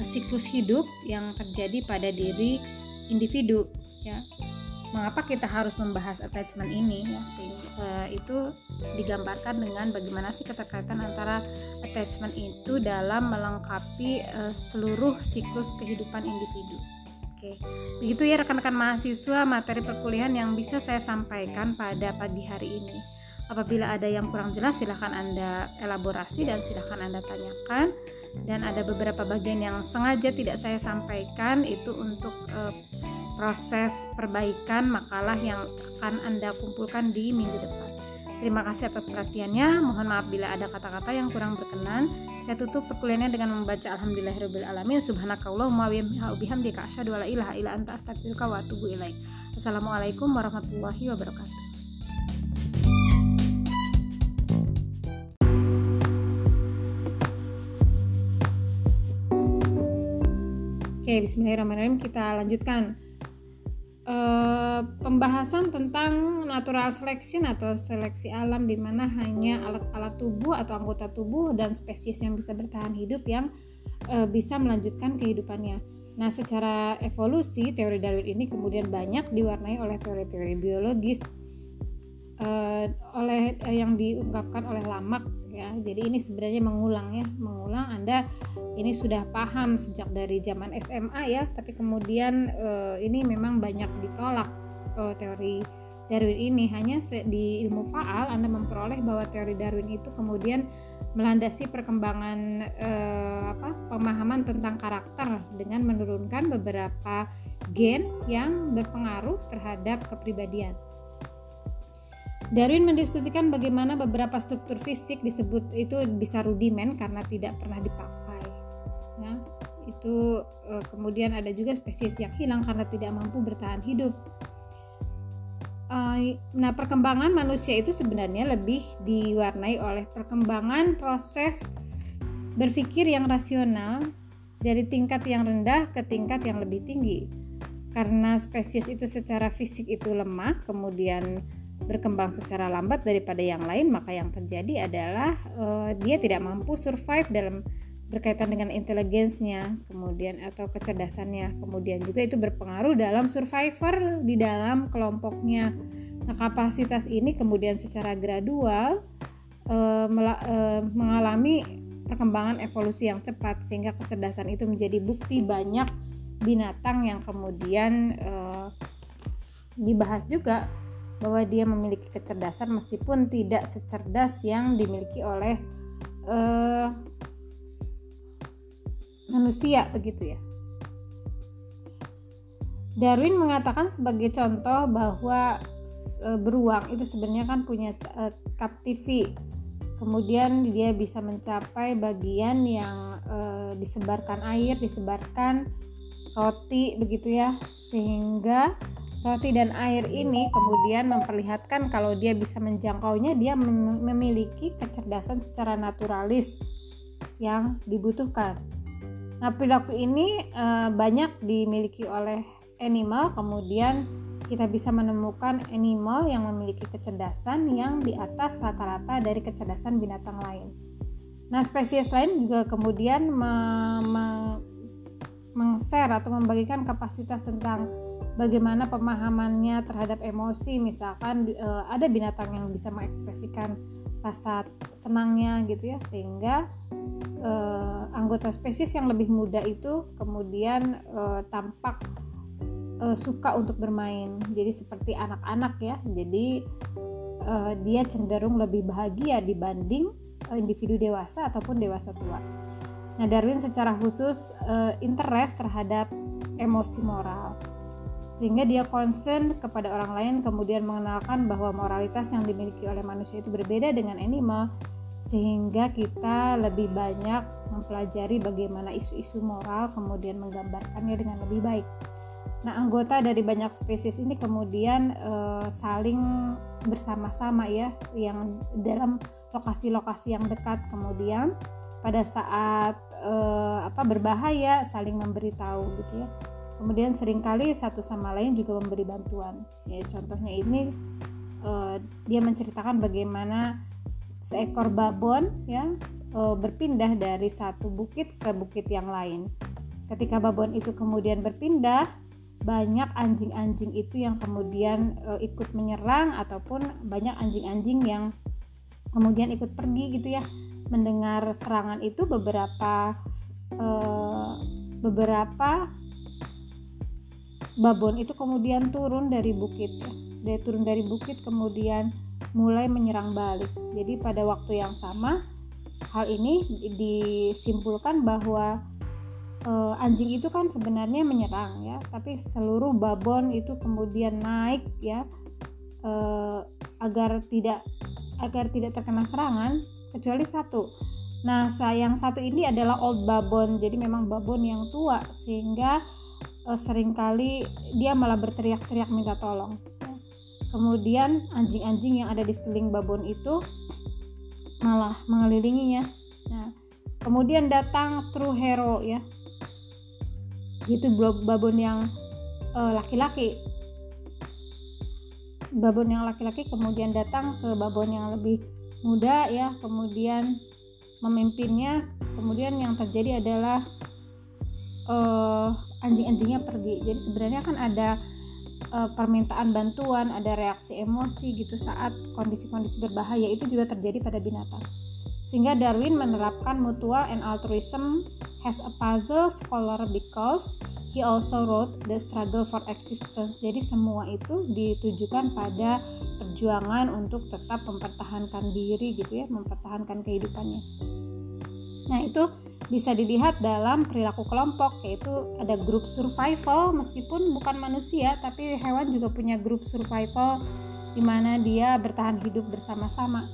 siklus hidup yang terjadi pada diri individu ya mengapa kita harus membahas attachment ini ya sih uh, itu digambarkan dengan bagaimana sih keterkaitan antara attachment itu dalam melengkapi uh, seluruh siklus kehidupan individu. Oke, begitu ya rekan-rekan mahasiswa materi perkuliahan yang bisa saya sampaikan pada pagi hari ini. Apabila ada yang kurang jelas silahkan Anda elaborasi dan silahkan Anda tanyakan dan ada beberapa bagian yang sengaja tidak saya sampaikan itu untuk uh, proses perbaikan makalah yang akan Anda kumpulkan di minggu depan. Terima kasih atas perhatiannya. Mohon maaf bila ada kata-kata yang kurang berkenan. Saya tutup perkuliahannya dengan membaca Alhamdulillahirabbil alamin. Subhanakallahumma wa bihamdika asyhadu an la ilaha illa anta astaghfiruka wa atubu ilaik. Assalamualaikum warahmatullahi wabarakatuh. Oke, bismillahirrahmanirrahim. Kita lanjutkan Eh, pembahasan tentang natural selection atau seleksi alam di mana hanya alat-alat tubuh atau anggota tubuh dan spesies yang bisa bertahan hidup yang uh, bisa melanjutkan kehidupannya. Nah, secara evolusi teori Darwin ini kemudian banyak diwarnai oleh teori-teori biologis uh, oleh uh, yang diungkapkan oleh Lamarck ya. Jadi ini sebenarnya mengulang ya, mengulang Anda ini sudah paham sejak dari zaman SMA ya tapi kemudian uh, ini memang banyak ditolak uh, teori Darwin ini hanya di ilmu faal Anda memperoleh bahwa teori Darwin itu kemudian melandasi perkembangan uh, apa pemahaman tentang karakter dengan menurunkan beberapa gen yang berpengaruh terhadap kepribadian. Darwin mendiskusikan bagaimana beberapa struktur fisik disebut itu bisa rudimen karena tidak pernah dipakai. Ya itu e, kemudian ada juga spesies yang hilang karena tidak mampu bertahan hidup. E, nah perkembangan manusia itu sebenarnya lebih diwarnai oleh perkembangan proses berpikir yang rasional dari tingkat yang rendah ke tingkat yang lebih tinggi. Karena spesies itu secara fisik itu lemah kemudian berkembang secara lambat daripada yang lain maka yang terjadi adalah uh, dia tidak mampu survive dalam berkaitan dengan inteligensinya, kemudian atau kecerdasannya, kemudian juga itu berpengaruh dalam survivor di dalam kelompoknya. Nah, kapasitas ini kemudian secara gradual e, e, mengalami perkembangan evolusi yang cepat sehingga kecerdasan itu menjadi bukti banyak binatang yang kemudian e, dibahas juga bahwa dia memiliki kecerdasan meskipun tidak secerdas yang dimiliki oleh manusia begitu ya. Darwin mengatakan sebagai contoh bahwa e, beruang itu sebenarnya kan punya e, TV. Kemudian dia bisa mencapai bagian yang e, disebarkan air, disebarkan roti begitu ya. Sehingga roti dan air ini kemudian memperlihatkan kalau dia bisa menjangkaunya dia memiliki kecerdasan secara naturalis yang dibutuhkan. Nah, perilaku ini e, banyak dimiliki oleh animal, kemudian kita bisa menemukan animal yang memiliki kecerdasan yang di atas rata-rata dari kecerdasan binatang lain. Nah, spesies lain juga kemudian meng-share atau membagikan kapasitas tentang bagaimana pemahamannya terhadap emosi. Misalkan e, ada binatang yang bisa mengekspresikan rasa senangnya gitu ya, sehingga uh, anggota spesies yang lebih muda itu kemudian uh, tampak suka untuk bermain. Jadi seperti anak-anak ya. Jadi dia cenderung lebih bahagia dibanding individu dewasa ataupun dewasa tua. Nah, Darwin secara khusus uh, interest terhadap emosi moral. Sehingga dia concern kepada orang lain kemudian mengenalkan bahwa moralitas yang dimiliki oleh manusia itu berbeda dengan animal sehingga kita lebih banyak mempelajari bagaimana isu-isu moral kemudian menggambarkannya dengan lebih baik. Nah, anggota dari banyak spesies ini kemudian uh, saling bersama-sama ya yang dalam lokasi-lokasi yang dekat kemudian pada saat uh, apa berbahaya saling memberitahu gitu ya. Kemudian sering kali satu sama lain juga memberi bantuan. Ya contohnya ini uh, dia menceritakan bagaimana seekor babon ya uh, berpindah dari satu bukit ke bukit yang lain. Ketika babon itu kemudian berpindah, banyak anjing-anjing itu yang kemudian e, ikut menyerang ataupun banyak anjing-anjing yang kemudian ikut pergi gitu ya mendengar serangan itu beberapa e, beberapa babon itu kemudian turun dari bukit ya. Dia turun dari bukit kemudian mulai menyerang balik. Jadi pada waktu yang sama hal ini disimpulkan bahwa uh, anjing itu kan sebenarnya menyerang ya tapi seluruh babon itu kemudian naik ya uh, agar tidak agar tidak terkena serangan kecuali satu. Nah yang satu ini adalah old babon. Jadi memang babon yang tua sehingga uh, sering kali dia malah berteriak-teriak minta tolong. Kemudian anjing-anjing yang ada di sekeliling babon itu malah mengelilinginya. Nah kemudian datang true hero ya. Gitu babon yang uh, laki-laki. Babon yang laki-laki kemudian datang ke babon yang lebih muda ya kemudian memimpinnya kemudian yang terjadi adalah uh, anjing-anjingnya pergi. Jadi sebenarnya kan ada uh, permintaan bantuan ada reaksi emosi gitu saat kondisi-kondisi berbahaya itu juga terjadi pada binatang. Sehingga Darwin menerapkan mutual and altruism as a puzzle scholar because he also wrote the struggle for existence. Jadi semua itu ditujukan pada perjuangan untuk tetap mempertahankan diri gitu ya, mempertahankan kehidupannya. Nah, itu bisa dilihat dalam perilaku kelompok yaitu ada grup survival meskipun bukan manusia tapi hewan juga punya grup survival di mana dia bertahan hidup bersama-sama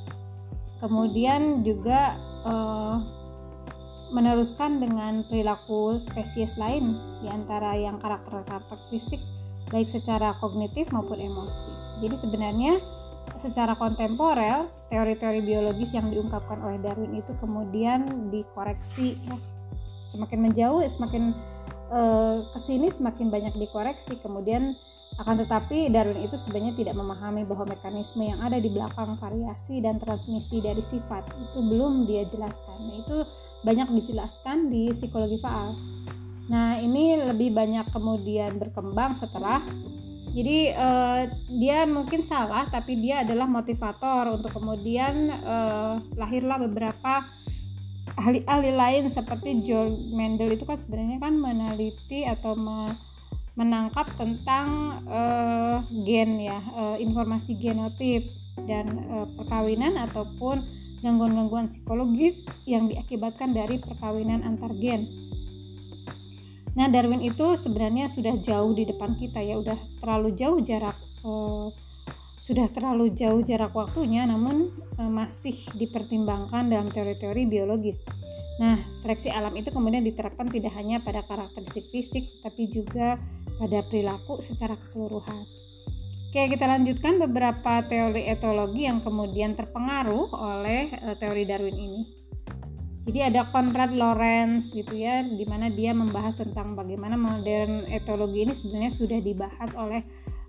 kemudian juga uh, meneruskan dengan perilaku spesies lain di antara yang karakter-karakter fisik baik secara kognitif maupun emosi. Jadi sebenarnya secara kontemporer teori-teori biologis yang diungkapkan oleh Darwin itu kemudian dikoreksi ya. Semakin menjauh semakin uh, ke sini semakin banyak dikoreksi kemudian akan tetapi Darwin itu sebenarnya tidak memahami bahwa mekanisme yang ada di belakang variasi dan transmisi dari sifat itu belum dia jelaskan. Nah, itu banyak dijelaskan di psikologi faal. Nah, ini lebih banyak kemudian berkembang setelah jadi eh, dia mungkin salah tapi dia adalah motivator untuk kemudian eh, lahirlah beberapa ahli-ahli lain seperti George Mendel itu kan sebenarnya kan meneliti atau me, menangkap tentang uh, gen ya uh, informasi genotip dan uh, perkawinan ataupun gangguan-gangguan psikologis yang diakibatkan dari perkawinan antar gen. Nah, Darwin itu sebenarnya sudah jauh di depan kita ya, udah terlalu jauh jarak uh, sudah terlalu jauh jarak waktunya namun uh, masih dipertimbangkan dalam teori-teori biologis. Nah, seleksi alam itu kemudian diterapkan tidak hanya pada karakteristik fisik tapi juga pada perilaku secara keseluruhan. Oke, kita lanjutkan beberapa teori etologi yang kemudian terpengaruh oleh uh, teori Darwin ini. Jadi ada Konrad Lorenz gitu ya, di mana dia membahas tentang bagaimana modern etologi ini sebenarnya sudah dibahas oleh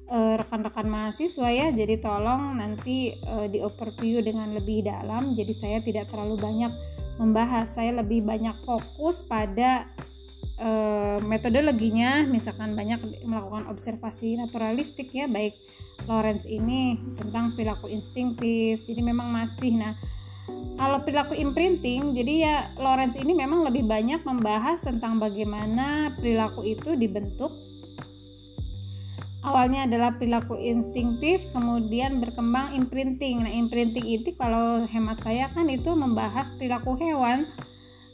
eh, rekan-rekan mahasiswa ya. Jadi tolong nanti uh, di overview dengan lebih dalam. Jadi saya tidak terlalu banyak membahas, saya lebih banyak fokus pada e, metodologinya. Misalkan banyak melakukan observasi naturalistik ya baik Lawrence ini tentang perilaku instinktif. Jadi memang masih nah kalau perilaku imprinting jadi ya Lawrence ini memang lebih banyak membahas tentang bagaimana perilaku itu dibentuk awalnya adalah perilaku instinktif kemudian berkembang imprinting. Nah imprinting itu kalau hemat saya kan itu membahas perilaku hewan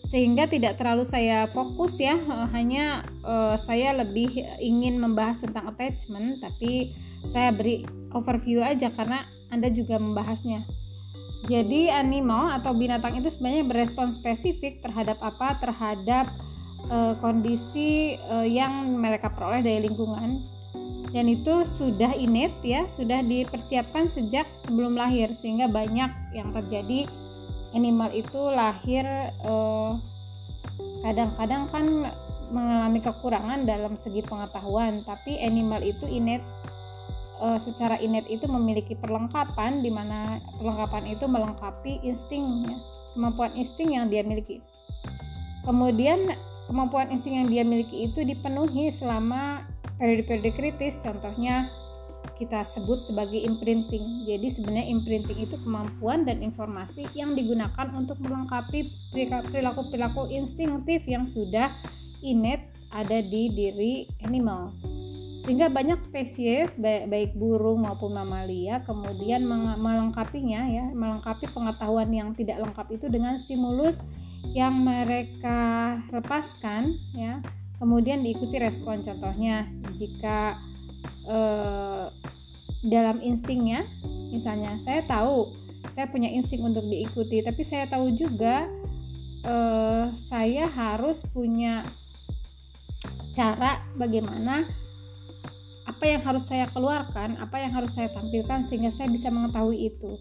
sehingga tidak terlalu saya fokus ya. Eh, hanya uh, saya lebih ingin membahas tentang attachment tapi saya beri overview aja karena anda juga membahasnya. Jadi animal atau binatang itu sebenarnya berespon spesifik terhadap apa? Terhadap uh, kondisi uh, yang mereka peroleh dari lingkungan dan itu sudah innate ya sudah dipersiapkan sejak sebelum lahir sehingga banyak yang terjadi. Animal itu lahir kadang-kadang uh, kan mengalami kekurangan dalam segi pengetahuan tapi animal itu innate uh, secara innate itu memiliki perlengkapan di mana perlengkapan itu melengkapi insting ya, kemampuan insting yang dia miliki. Kemudian kemampuan insting yang dia miliki itu dipenuhi selama periode-periode kritis contohnya kita sebut sebagai imprinting. Jadi sebenarnya imprinting itu kemampuan dan informasi yang digunakan untuk melengkapi perilaku-perilaku instinktif yang sudah innate ada di diri animal. Sehingga banyak spesies baik burung maupun mamalia kemudian melengkapinya ya, melengkapi pengetahuan yang tidak lengkap itu dengan stimulus yang mereka lepaskan ya kemudian diikuti respon contohnya jika eh, dalam instingnya misalnya saya tahu saya punya insting untuk diikuti tapi saya tahu juga eh, saya harus punya cara bagaimana apa yang harus saya keluarkan apa yang harus saya tampilkan sehingga saya bisa mengetahui itu.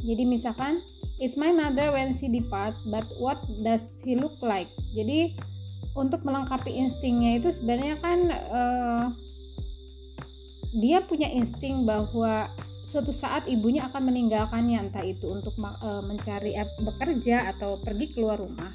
Jadi misalkan it's my mother when she depart but what does he look like? Jadi untuk melengkapi instingnya itu sebenarnya kan uh, dia punya insting bahwa suatu saat ibunya akan meninggalkannya entah itu untuk uh, mencari bekerja atau pergi keluar rumah.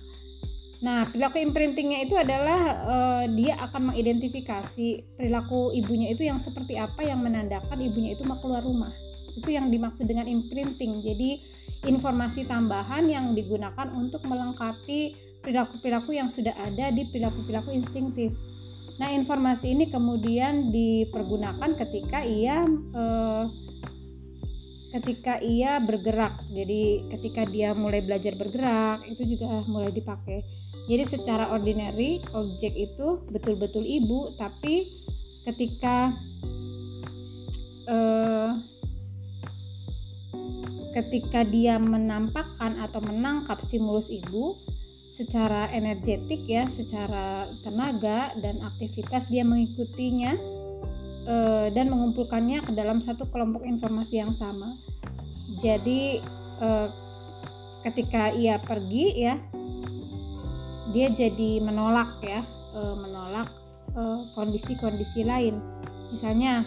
Nah, perilaku imprintingnya itu adalah uh, dia akan mengidentifikasi perilaku ibunya itu yang seperti apa yang menandakan ibunya itu mau keluar rumah. Itu yang dimaksud dengan imprinting. Jadi, informasi tambahan yang digunakan untuk melengkapi perilaku-perilaku yang sudah ada di perilaku-perilaku instingtif. Nah, informasi ini kemudian dipergunakan ketika ia eh, ketika ia bergerak. Jadi, ketika dia mulai belajar bergerak, itu juga mulai dipakai. Jadi, secara ordinary objek itu betul-betul ibu, tapi ketika eh, ketika dia menampakkan atau menangkap stimulus ibu, secara energetik ya, secara tenaga dan aktivitas dia mengikutinya e, dan mengumpulkannya ke dalam satu kelompok informasi yang sama. Jadi e, ketika ia pergi ya, dia jadi menolak ya, e, menolak kondisi-kondisi lain. Misalnya,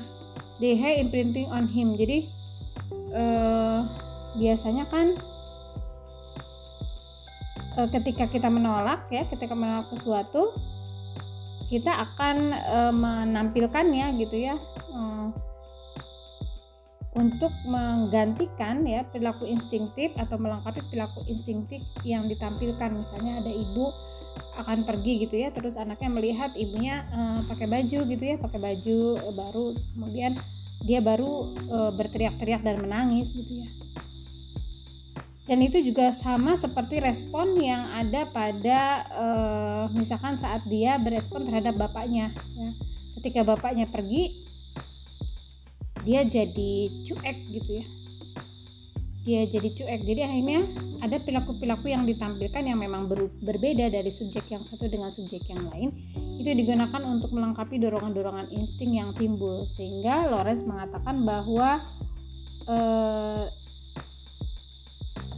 they imprinting on him. Jadi biasanya kan e, ketika kita menolak ya ketika menolak sesuatu kita akan e, menampilkannya gitu ya. E, untuk menggantikan ya perilaku instingtif atau melengkapi perilaku instingtif yang ditampilkan. Misalnya ada ibu akan pergi gitu ya terus anaknya melihat ibunya e, pakai baju gitu ya pakai baju e, baru kemudian dia baru e, berteriak-teriak dan menangis gitu ya dan itu juga sama seperti respon yang ada pada uh, misalkan saat dia berespon terhadap bapaknya ya. ketika bapaknya pergi dia jadi cuek gitu ya. Dia jadi cuek. Jadi akhirnya ada perilaku-perilaku yang ditampilkan yang memang ber berbeda dari subjek yang satu dengan subjek yang lain. Itu digunakan untuk melengkapi dorongan-dorongan insting yang timbul. Sehingga Lawrence mengatakan bahwa uh,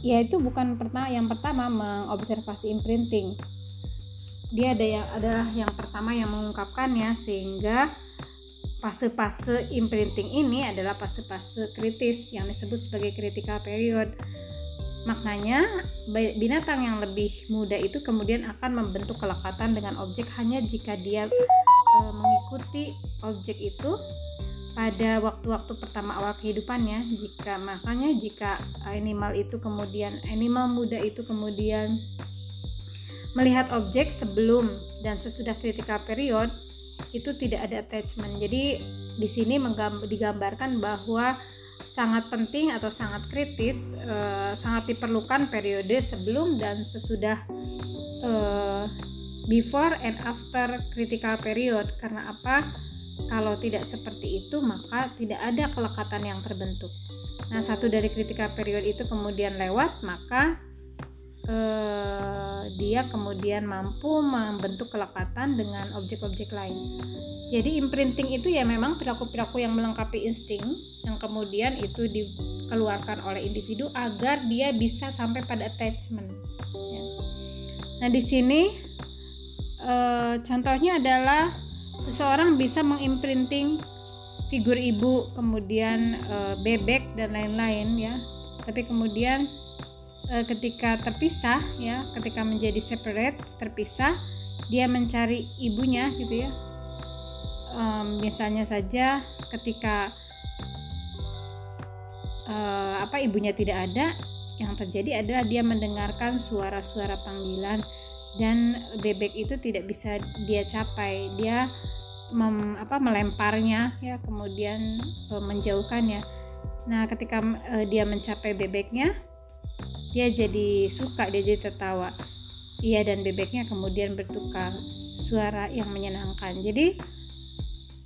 yaitu bukan pertama yang pertama mengobservasi imprinting. Dia ada yang ada yang pertama yang mengungkapkannya sehingga fase-fase imprinting ini adalah fase-fase kritis yang disebut sebagai critical period. Maknanya binatang yang lebih muda itu kemudian akan membentuk kelekatan dengan objek hanya jika dia e, mengikuti objek itu pada waktu-waktu pertama awal kehidupannya jika makanya jika animal itu kemudian animal muda itu kemudian melihat objek sebelum dan sesudah critical period itu tidak ada attachment. Jadi di sini digambarkan bahwa sangat penting atau sangat kritis eh, sangat diperlukan periode sebelum dan sesudah eh, before and after critical period. Karena apa kalau tidak seperti itu, maka tidak ada kelekatan yang terbentuk. Nah, satu dari kritika period itu kemudian lewat, maka eh, dia kemudian mampu membentuk kelekatan dengan objek-objek lain. Jadi imprinting itu ya memang perilaku-perilaku yang melengkapi insting yang kemudian itu dikeluarkan oleh individu agar dia bisa sampai pada attachment. Ya. Nah di sini e, contohnya adalah seseorang bisa mengimprinting figur ibu, kemudian e, bebek dan lain-lain ya. Tapi kemudian e, ketika terpisah ya, ketika menjadi separate, terpisah, dia mencari ibunya gitu ya. E, misalnya saja ketika e, apa ibunya tidak ada, yang terjadi adalah dia mendengarkan suara-suara panggilan dan bebek itu tidak bisa dia capai. Dia mem, apa melemparnya ya, kemudian e, menjauhkannya. Nah, ketika e, dia mencapai bebeknya, dia jadi suka dia jadi tertawa ia dan bebeknya kemudian bertukar suara yang menyenangkan jadi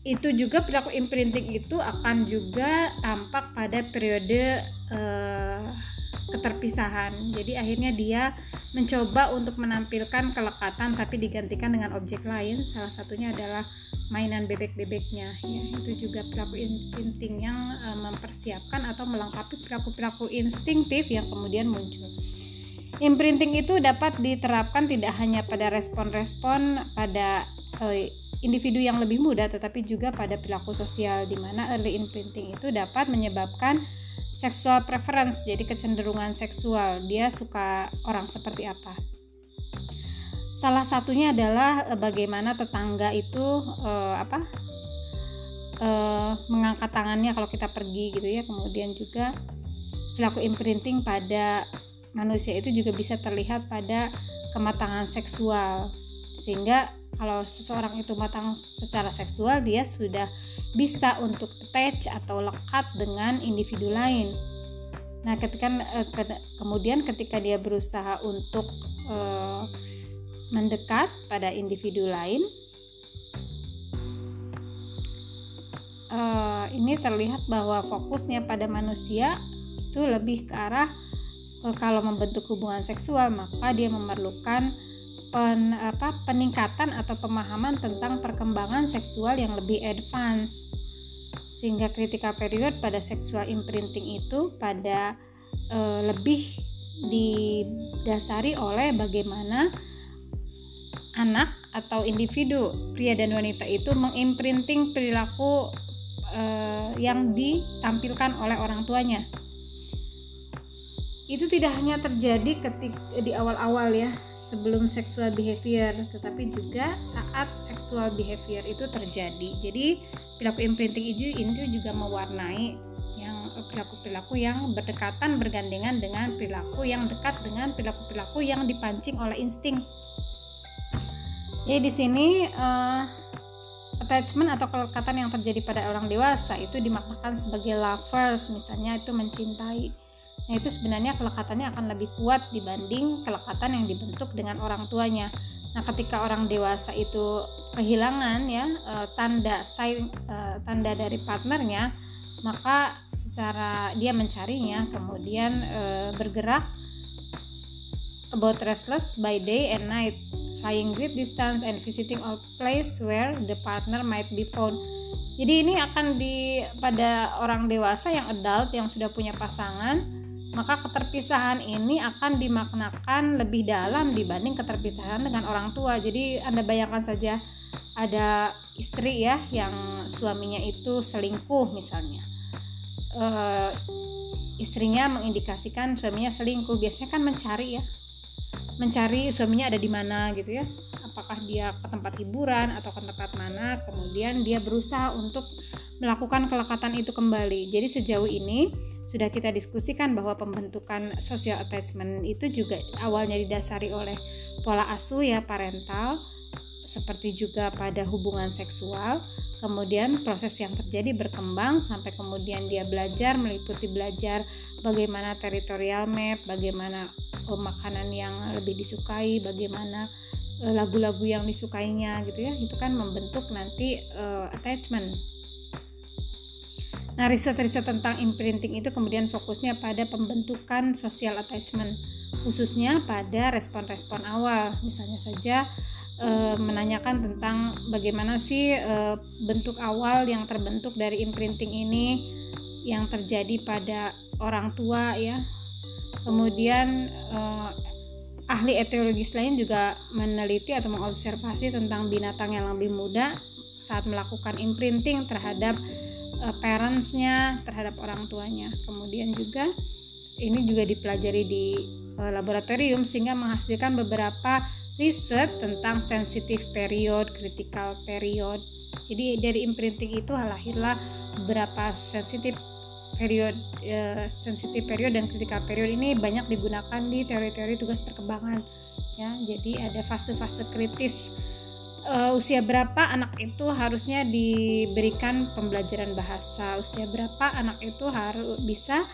itu juga perilaku imprinting itu akan juga tampak pada periode uh, keterpisahan. Jadi akhirnya dia mencoba untuk menampilkan kelekatan tapi digantikan dengan objek lain. Salah satunya adalah mainan bebek-bebeknya. Ya itu juga perilaku insting yang uh, mempersiapkan atau melengkapi perilaku-perilaku instingtif yang kemudian muncul. Imprinting itu dapat diterapkan tidak hanya pada respon-respon pada uh, individu yang lebih muda tetapi juga pada perilaku sosial di mana early imprinting itu dapat menyebabkan seksual preference jadi kecenderungan seksual dia suka orang seperti apa Salah satunya adalah e, bagaimana tetangga itu e, apa e, mengangkat tangannya kalau kita pergi gitu ya. Kemudian juga perilaku imprinting pada manusia itu juga bisa terlihat pada kematangan seksual. Sehingga kalau seseorang itu matang secara seksual dia sudah bisa untuk attach atau lekat dengan individu lain. Nah, ketika ke, kemudian ketika dia berusaha untuk uh, mendekat pada individu lain. Uh, ini terlihat bahwa fokusnya pada manusia itu lebih ke arah kalau membentuk hubungan seksual maka dia memerlukan pen, apa, peningkatan atau pemahaman tentang perkembangan seksual yang lebih advance sehingga kritika period pada seksual imprinting itu pada uh, lebih didasari oleh bagaimana anak atau individu pria dan wanita itu mengimprinting perilaku uh, yang ditampilkan oleh orang tuanya. Itu tidak hanya terjadi ketika di awal-awal ya, sebelum seksual behavior, tetapi juga saat seksual behavior itu terjadi. Jadi perilaku imprinting itu itu juga mewarnai yang perilaku-perilaku yang berdekatan bergandengan dengan perilaku yang dekat dengan perilaku-perilaku yang dipancing oleh insting jadi di sini uh, attachment atau kelekatan yang terjadi pada orang dewasa itu dimaknakan sebagai lovers, misalnya itu mencintai. Nah, itu sebenarnya kelekatannya akan lebih kuat dibanding kelekatan yang dibentuk dengan orang tuanya. Nah, ketika orang dewasa itu kehilangan ya uh, tanda sign uh, tanda dari partnernya, maka secara dia mencarinya, kemudian uh, bergerak about restless by day and night flying great distance and visiting all place where the partner might be found. Jadi ini akan di pada orang dewasa yang adult yang sudah punya pasangan, maka keterpisahan ini akan dimaknakan lebih dalam dibanding keterpisahan dengan orang tua. Jadi Anda bayangkan saja ada istri ya yang suaminya itu selingkuh misalnya. Uh, istrinya mengindikasikan suaminya selingkuh, biasanya kan mencari ya. Mencari suaminya ada di mana gitu ya. Apakah dia ke tempat hiburan atau ke tempat mana. Kemudian dia berusaha untuk melakukan kelekatan itu kembali. Jadi sejauh ini sudah kita diskusikan bahwa pembentukan social attachment itu juga awalnya didasari oleh pola asuh ya parental seperti juga pada hubungan seksual. Kemudian proses yang terjadi berkembang sampai kemudian dia belajar meliputi belajar bagaimana teritorial map bagaimana oh, makanan yang lebih disukai bagaimana eh, lagu-lagu yang disukainya gitu ya. Itu kan membentuk nanti uh, attachment Nah, riset-riset tentang imprinting itu kemudian fokusnya pada pembentukan social attachment, khususnya pada respon-respon awal. Misalnya saja e, menanyakan tentang bagaimana sih e, bentuk awal yang terbentuk dari imprinting ini yang terjadi pada orang tua ya. Kemudian e, ahli etiologis lain juga meneliti atau mengobservasi tentang binatang yang lebih muda saat melakukan imprinting terhadap uh, parentsnya terhadap orang tuanya kemudian juga ini juga dipelajari di uh, laboratorium sehingga menghasilkan beberapa riset tentang sensitive period, critical period. Jadi dari imprinting itu lahirlah beberapa sensitive period, uh, sensitive period dan critical period ini banyak digunakan di teori-teori tugas perkembangan. Ya, jadi ada fase-fase kritis uh, usia berapa anak itu harusnya diberikan pembelajaran bahasa? Usia berapa anak itu harus bisa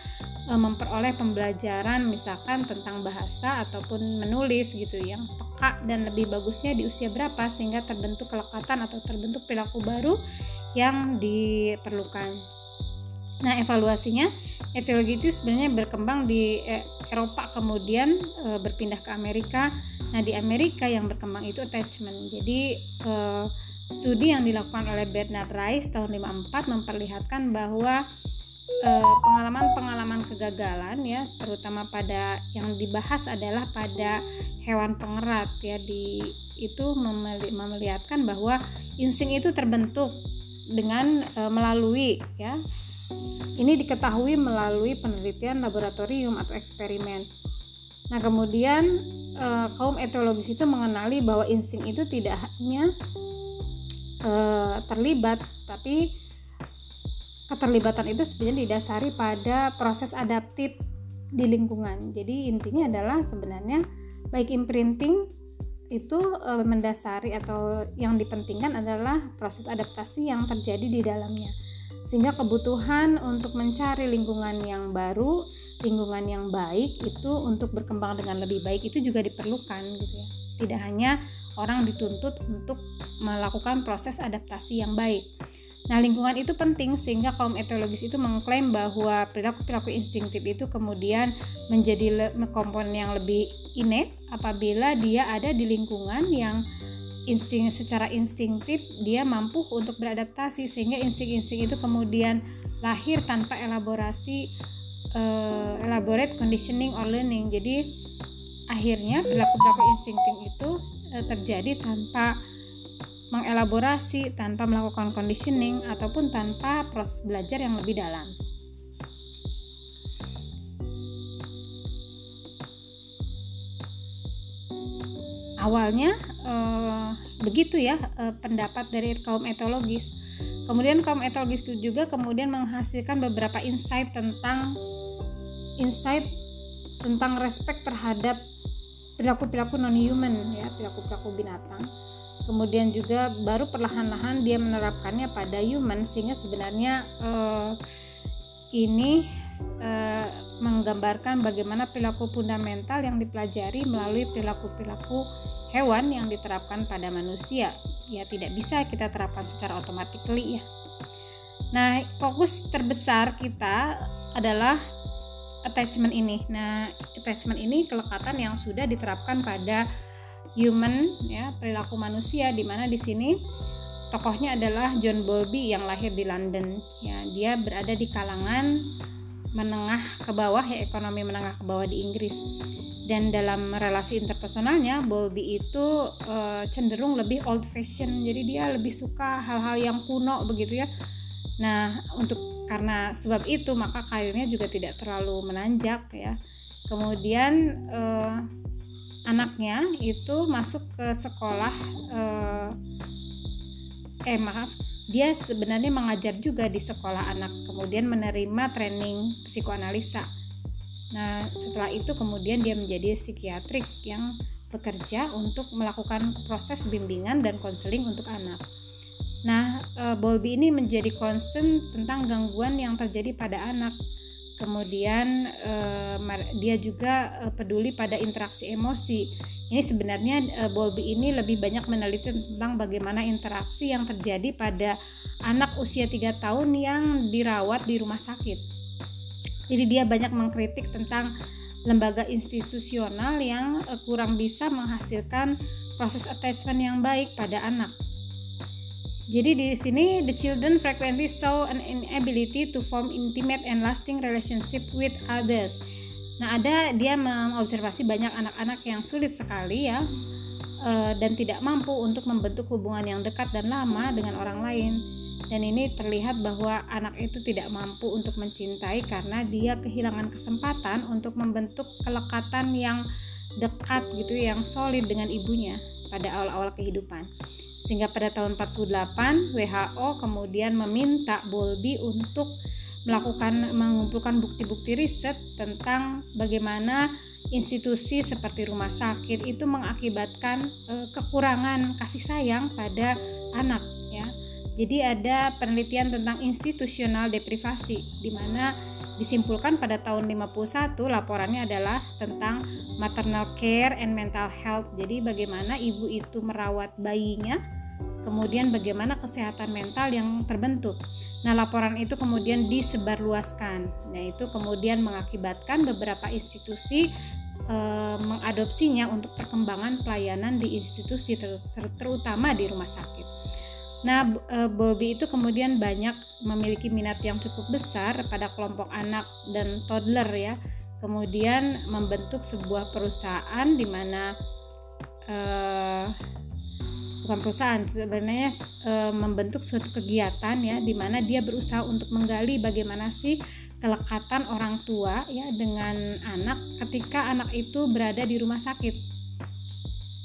uh, memperoleh pembelajaran misalkan tentang bahasa ataupun menulis gitu yang peka dan lebih bagusnya di usia berapa sehingga terbentuk kelekatan atau terbentuk perilaku baru yang diperlukan Nah, evaluasinya etiologi itu sebenarnya berkembang di eh, Eropa kemudian e, berpindah ke Amerika Nah, di Amerika yang berkembang itu attachment. Jadi eh, studi yang dilakukan oleh Bernard Rice tahun 54 memperlihatkan bahwa pengalaman-pengalaman kegagalan ya, terutama pada yang dibahas adalah pada hewan pengerat ya di itu memelihatkan bahwa insting itu terbentuk dengan e, melalui ya ini diketahui melalui penelitian laboratorium atau eksperimen. Nah, kemudian uh, kaum etologis itu mengenali bahwa insting itu tidak hanya uh, terlibat, tapi keterlibatan itu sebenarnya didasari pada proses adaptif di lingkungan. Jadi intinya adalah sebenarnya baik imprinting itu e, mendasari atau yang dipentingkan adalah proses adaptasi yang terjadi di dalamnya. Sehingga kebutuhan untuk mencari lingkungan yang baru lingkungan yang baik itu untuk berkembang dengan lebih baik itu juga diperlukan gitu ya. Tidak hanya orang dituntut untuk melakukan proses adaptasi yang baik. Nah, lingkungan itu penting sehingga kaum etologis itu mengklaim bahwa perilaku-perilaku instingtif itu kemudian menjadi komponen yang lebih innate apabila dia ada di lingkungan yang insting secara instingtif dia mampu untuk beradaptasi sehingga insting-insting itu kemudian lahir tanpa elaborasi uh, elaborate conditioning or learning. Jadi akhirnya perilaku-perilaku instinktif itu uh, terjadi tanpa mengelaborasi, tanpa melakukan conditioning ataupun tanpa proses belajar yang lebih dalam. Awalnya uh, begitu ya uh, pendapat dari kaum etologis. Kemudian kaum etologis juga kemudian menghasilkan beberapa insight tentang insight tentang respect terhadap perilaku-perilaku non-human ya perilaku-perilaku binatang kemudian juga baru perlahan-lahan dia menerapkannya pada human sehingga sebenarnya uh, ini uh, menggambarkan bagaimana perilaku fundamental yang dipelajari melalui perilaku-perilaku hewan yang diterapkan pada manusia ya tidak bisa kita terapkan secara otomatis ya nah fokus terbesar kita adalah attachment ini. Nah, attachment ini kelekatan yang sudah diterapkan pada human ya, perilaku manusia di mana di sini tokohnya adalah John Bowlby yang lahir di London. Ya, dia berada di kalangan menengah ke bawah ya, ekonomi menengah ke bawah di Inggris. Dan dalam relasi interpersonalnya, Bowlby itu e, cenderung lebih old fashion. Jadi dia lebih suka hal-hal yang kuno begitu ya. Nah, untuk karena sebab itu maka karirnya juga tidak terlalu menanjak ya kemudian eh, anaknya itu masuk ke sekolah eh, eh maaf dia sebenarnya mengajar juga di sekolah anak kemudian menerima training psikoanalisa nah setelah itu kemudian dia menjadi psikiatrik yang bekerja untuk melakukan proses bimbingan dan konseling untuk anak Nah, uh, Bowlby ini menjadi concern tentang gangguan yang terjadi pada anak. Kemudian uh, dia juga uh, peduli pada interaksi emosi Ini sebenarnya uh, Bowlby ini lebih banyak meneliti tentang bagaimana interaksi yang terjadi pada anak usia 3 tahun yang dirawat di rumah sakit. Jadi dia banyak mengkritik tentang lembaga institusional yang uh, kurang bisa menghasilkan proses attachment yang baik pada anak. Jadi di sini the children frequently show an inability to form intimate and lasting relationship with others. Nah, ada dia mengobservasi banyak anak-anak yang sulit sekali ya eh, dan tidak mampu untuk membentuk hubungan yang dekat dan lama dengan orang lain. Dan ini terlihat bahwa anak itu tidak mampu untuk mencintai karena dia kehilangan kesempatan untuk membentuk kelekatan yang dekat gitu yang solid dengan ibunya pada awal-awal kehidupan. Sehingga pada tahun 48 WHO kemudian meminta Bowlby untuk melakukan mengumpulkan bukti-bukti riset tentang bagaimana institusi seperti rumah sakit itu mengakibatkan e, kekurangan kasih sayang pada anak ya. Jadi ada penelitian tentang institusional deprivasi di mana disimpulkan pada tahun 51 laporannya adalah tentang maternal care and mental health. Jadi bagaimana ibu itu merawat bayinya kemudian bagaimana kesehatan mental yang terbentuk. Nah, laporan itu kemudian disebarluaskan. Nah, itu kemudian mengakibatkan beberapa institusi e, mengadopsinya untuk perkembangan pelayanan di institusi ter terutama di rumah sakit. Nah, e, Bobby itu kemudian banyak memiliki minat yang cukup besar pada kelompok anak dan toddler ya. Kemudian membentuk sebuah perusahaan di mana eh, bukan perusahaan sebenarnya e, membentuk suatu kegiatan ya di mana dia berusaha untuk menggali bagaimana sih kelekatan orang tua ya dengan anak ketika anak itu berada di rumah sakit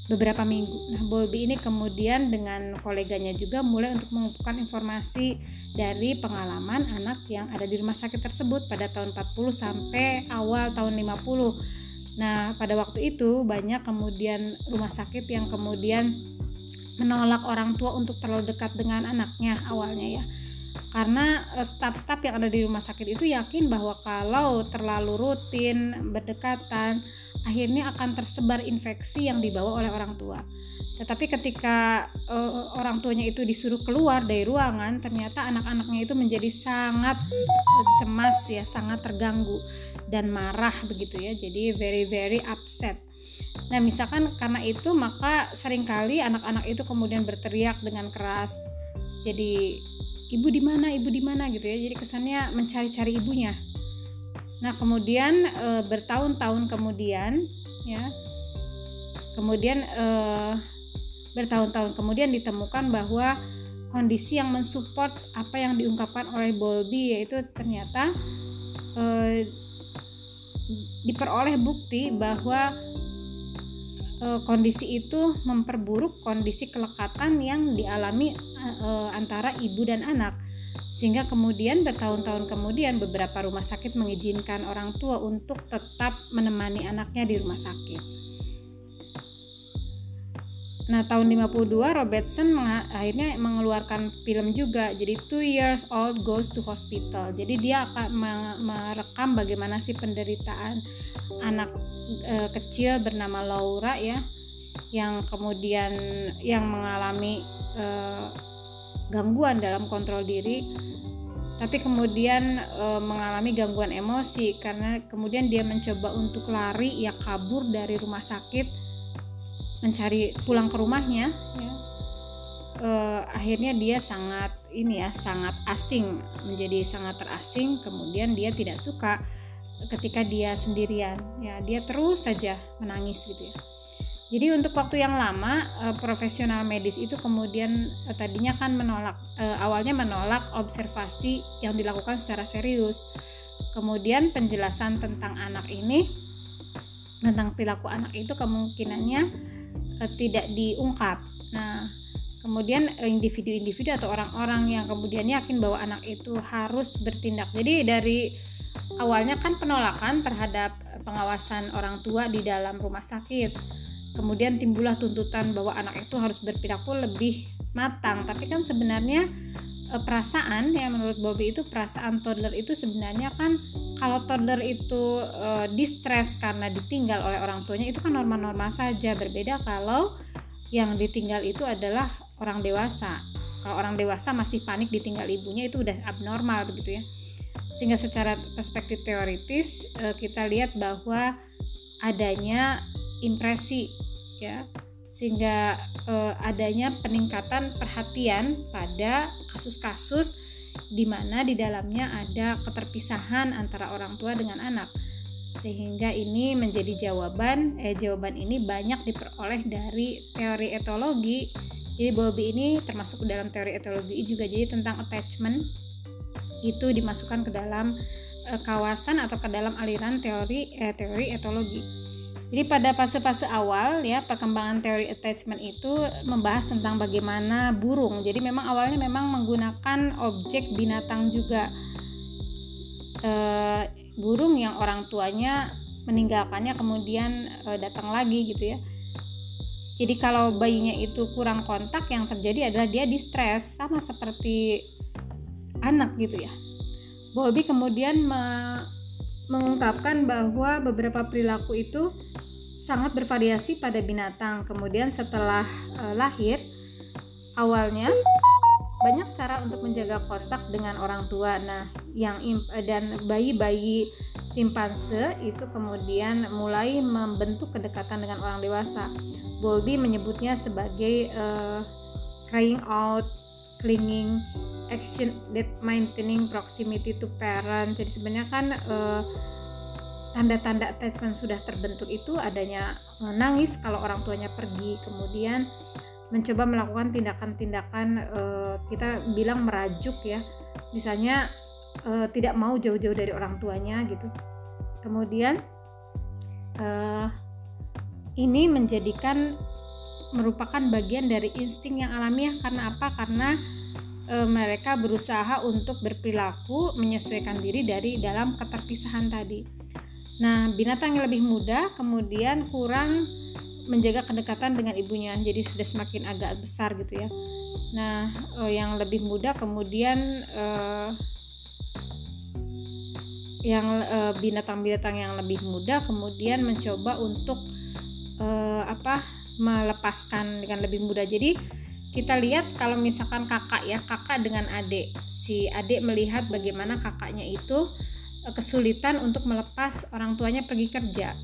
beberapa minggu. Nah, Bolby ini kemudian dengan koleganya juga mulai untuk mengumpulkan informasi dari pengalaman anak yang ada di rumah sakit tersebut pada tahun 40 sampai awal tahun 50. Nah, pada waktu itu banyak kemudian rumah sakit yang kemudian menolak orang tua untuk terlalu dekat dengan anaknya awalnya ya karena eh, staf-staf yang ada di rumah sakit itu yakin bahwa kalau terlalu rutin berdekatan akhirnya akan tersebar infeksi yang dibawa oleh orang tua. Tetapi ketika uh, orang tuanya itu disuruh keluar dari ruangan, ternyata anak-anaknya itu menjadi sangat cemas ya, sangat terganggu dan marah begitu ya. Jadi very very upset. Nah, misalkan karena itu maka sering kali anak-anak itu kemudian berteriak dengan keras. Jadi, ibu di mana? Ibu di mana gitu ya. Jadi kesannya mencari-cari ibunya. Nah, kemudian e, bertahun-tahun kemudian ya. Kemudian e, bertahun-tahun kemudian ditemukan bahwa kondisi yang mensupport apa yang diungkapkan oleh Bowlby yaitu ternyata e, diperoleh bukti bahwa kondisi itu memperburuk kondisi kelekatan yang dialami e, antara ibu dan anak sehingga kemudian bertahun-tahun kemudian beberapa rumah sakit mengizinkan orang tua untuk tetap menemani anaknya di rumah sakit. Nah, tahun 52 Robertson akhirnya mengeluarkan film juga. Jadi Two Years Old Goes to Hospital. Jadi dia akan merekam bagaimana sih penderitaan anak e, kecil bernama Laura ya yang kemudian yang mengalami e, gangguan dalam kontrol diri tapi kemudian e, mengalami gangguan emosi karena kemudian dia mencoba untuk lari ya kabur dari rumah sakit mencari pulang ke rumahnya ya. uh, akhirnya dia sangat ini ya sangat asing menjadi sangat terasing kemudian dia tidak suka ketika dia sendirian. Ya dia terus saja menangis gitu ya. Jadi untuk waktu yang lama uh, profesional medis itu kemudian uh, tadinya kan menolak awalnya menolak observasi yang dilakukan secara serius. Kemudian penjelasan tentang anak ini tentang perilaku anak itu kemungkinannya tidak diungkap. Nah, kemudian individu-individu atau orang-orang yang kemudian yakin bahwa anak itu harus bertindak. Jadi dari awalnya kan penolakan terhadap pengawasan orang tua di dalam rumah sakit. Kemudian timbullah tuntutan bahwa anak itu harus berperilaku lebih matang. Tapi kan sebenarnya perasaan ya menurut Bobby itu perasaan toddler itu sebenarnya kan kalau toddler itu e, distress karena ditinggal oleh orang tuanya itu kan normal-normal saja. Berbeda kalau yang ditinggal itu adalah orang dewasa. Kalau orang dewasa masih panik ditinggal ibunya itu udah abnormal begitu ya. Sehingga secara perspektif teoritis e, kita lihat bahwa adanya impresi ya. Sehingga eh, adanya peningkatan perhatian pada kasus-kasus di mana di dalamnya ada keterpisahan antara orang tua dengan anak. Sehingga ini menjadi jawaban eh jawaban ini banyak diperoleh dari teori etologi. Jadi Bowlby ini termasuk dalam teori etologi juga jadi tentang attachment. Itu dimasukkan ke dalam eh, kawasan atau ke dalam aliran teori eh, teori etologi jadi pada fase-fase awal ya perkembangan teori attachment itu membahas tentang bagaimana burung. Jadi memang awalnya memang menggunakan objek binatang juga e, burung yang orang tuanya meninggalkannya kemudian e, datang lagi gitu ya. Jadi kalau bayinya itu kurang kontak yang terjadi adalah dia distres sama seperti anak gitu ya. Bobby kemudian me mengungkapkan bahwa beberapa perilaku itu sangat bervariasi pada binatang. Kemudian setelah e, lahir, awalnya banyak cara untuk menjaga kontak dengan orang tua. Nah, yang dan bayi-bayi simpanse itu kemudian mulai membentuk kedekatan dengan orang dewasa. Bowlby menyebutnya sebagai uh, crying out, clinging, action that maintaining proximity to parent. Jadi sebenarnya kan uh, tanda-tanda attachment sudah terbentuk itu adanya menangis kalau orang tuanya pergi. Kemudian mencoba melakukan tindakan-tindakan uh, kita bilang merajuk ya. Misalnya uh, tidak mau jauh-jauh dari orang tuanya gitu. Kemudian uh, ini menjadikan merupakan bagian dari insting yang alamiah. Karena apa? Karena e, mereka berusaha untuk berperilaku menyesuaikan diri dari dalam keterpisahan tadi Nah, binatang yang lebih muda kemudian kurang menjaga kedekatan dengan ibunya, jadi sudah semakin agak besar gitu ya. Nah, eh, yang lebih muda kemudian eh, yang eh, binatang-binatang yang lebih muda kemudian mencoba untuk eh, apa melepaskan dengan lebih mudah. Jadi kita lihat kalau misalkan kakak ya kakak dengan adik si adik melihat bagaimana kakaknya itu kesulitan untuk melepas orang tuanya pergi kerja.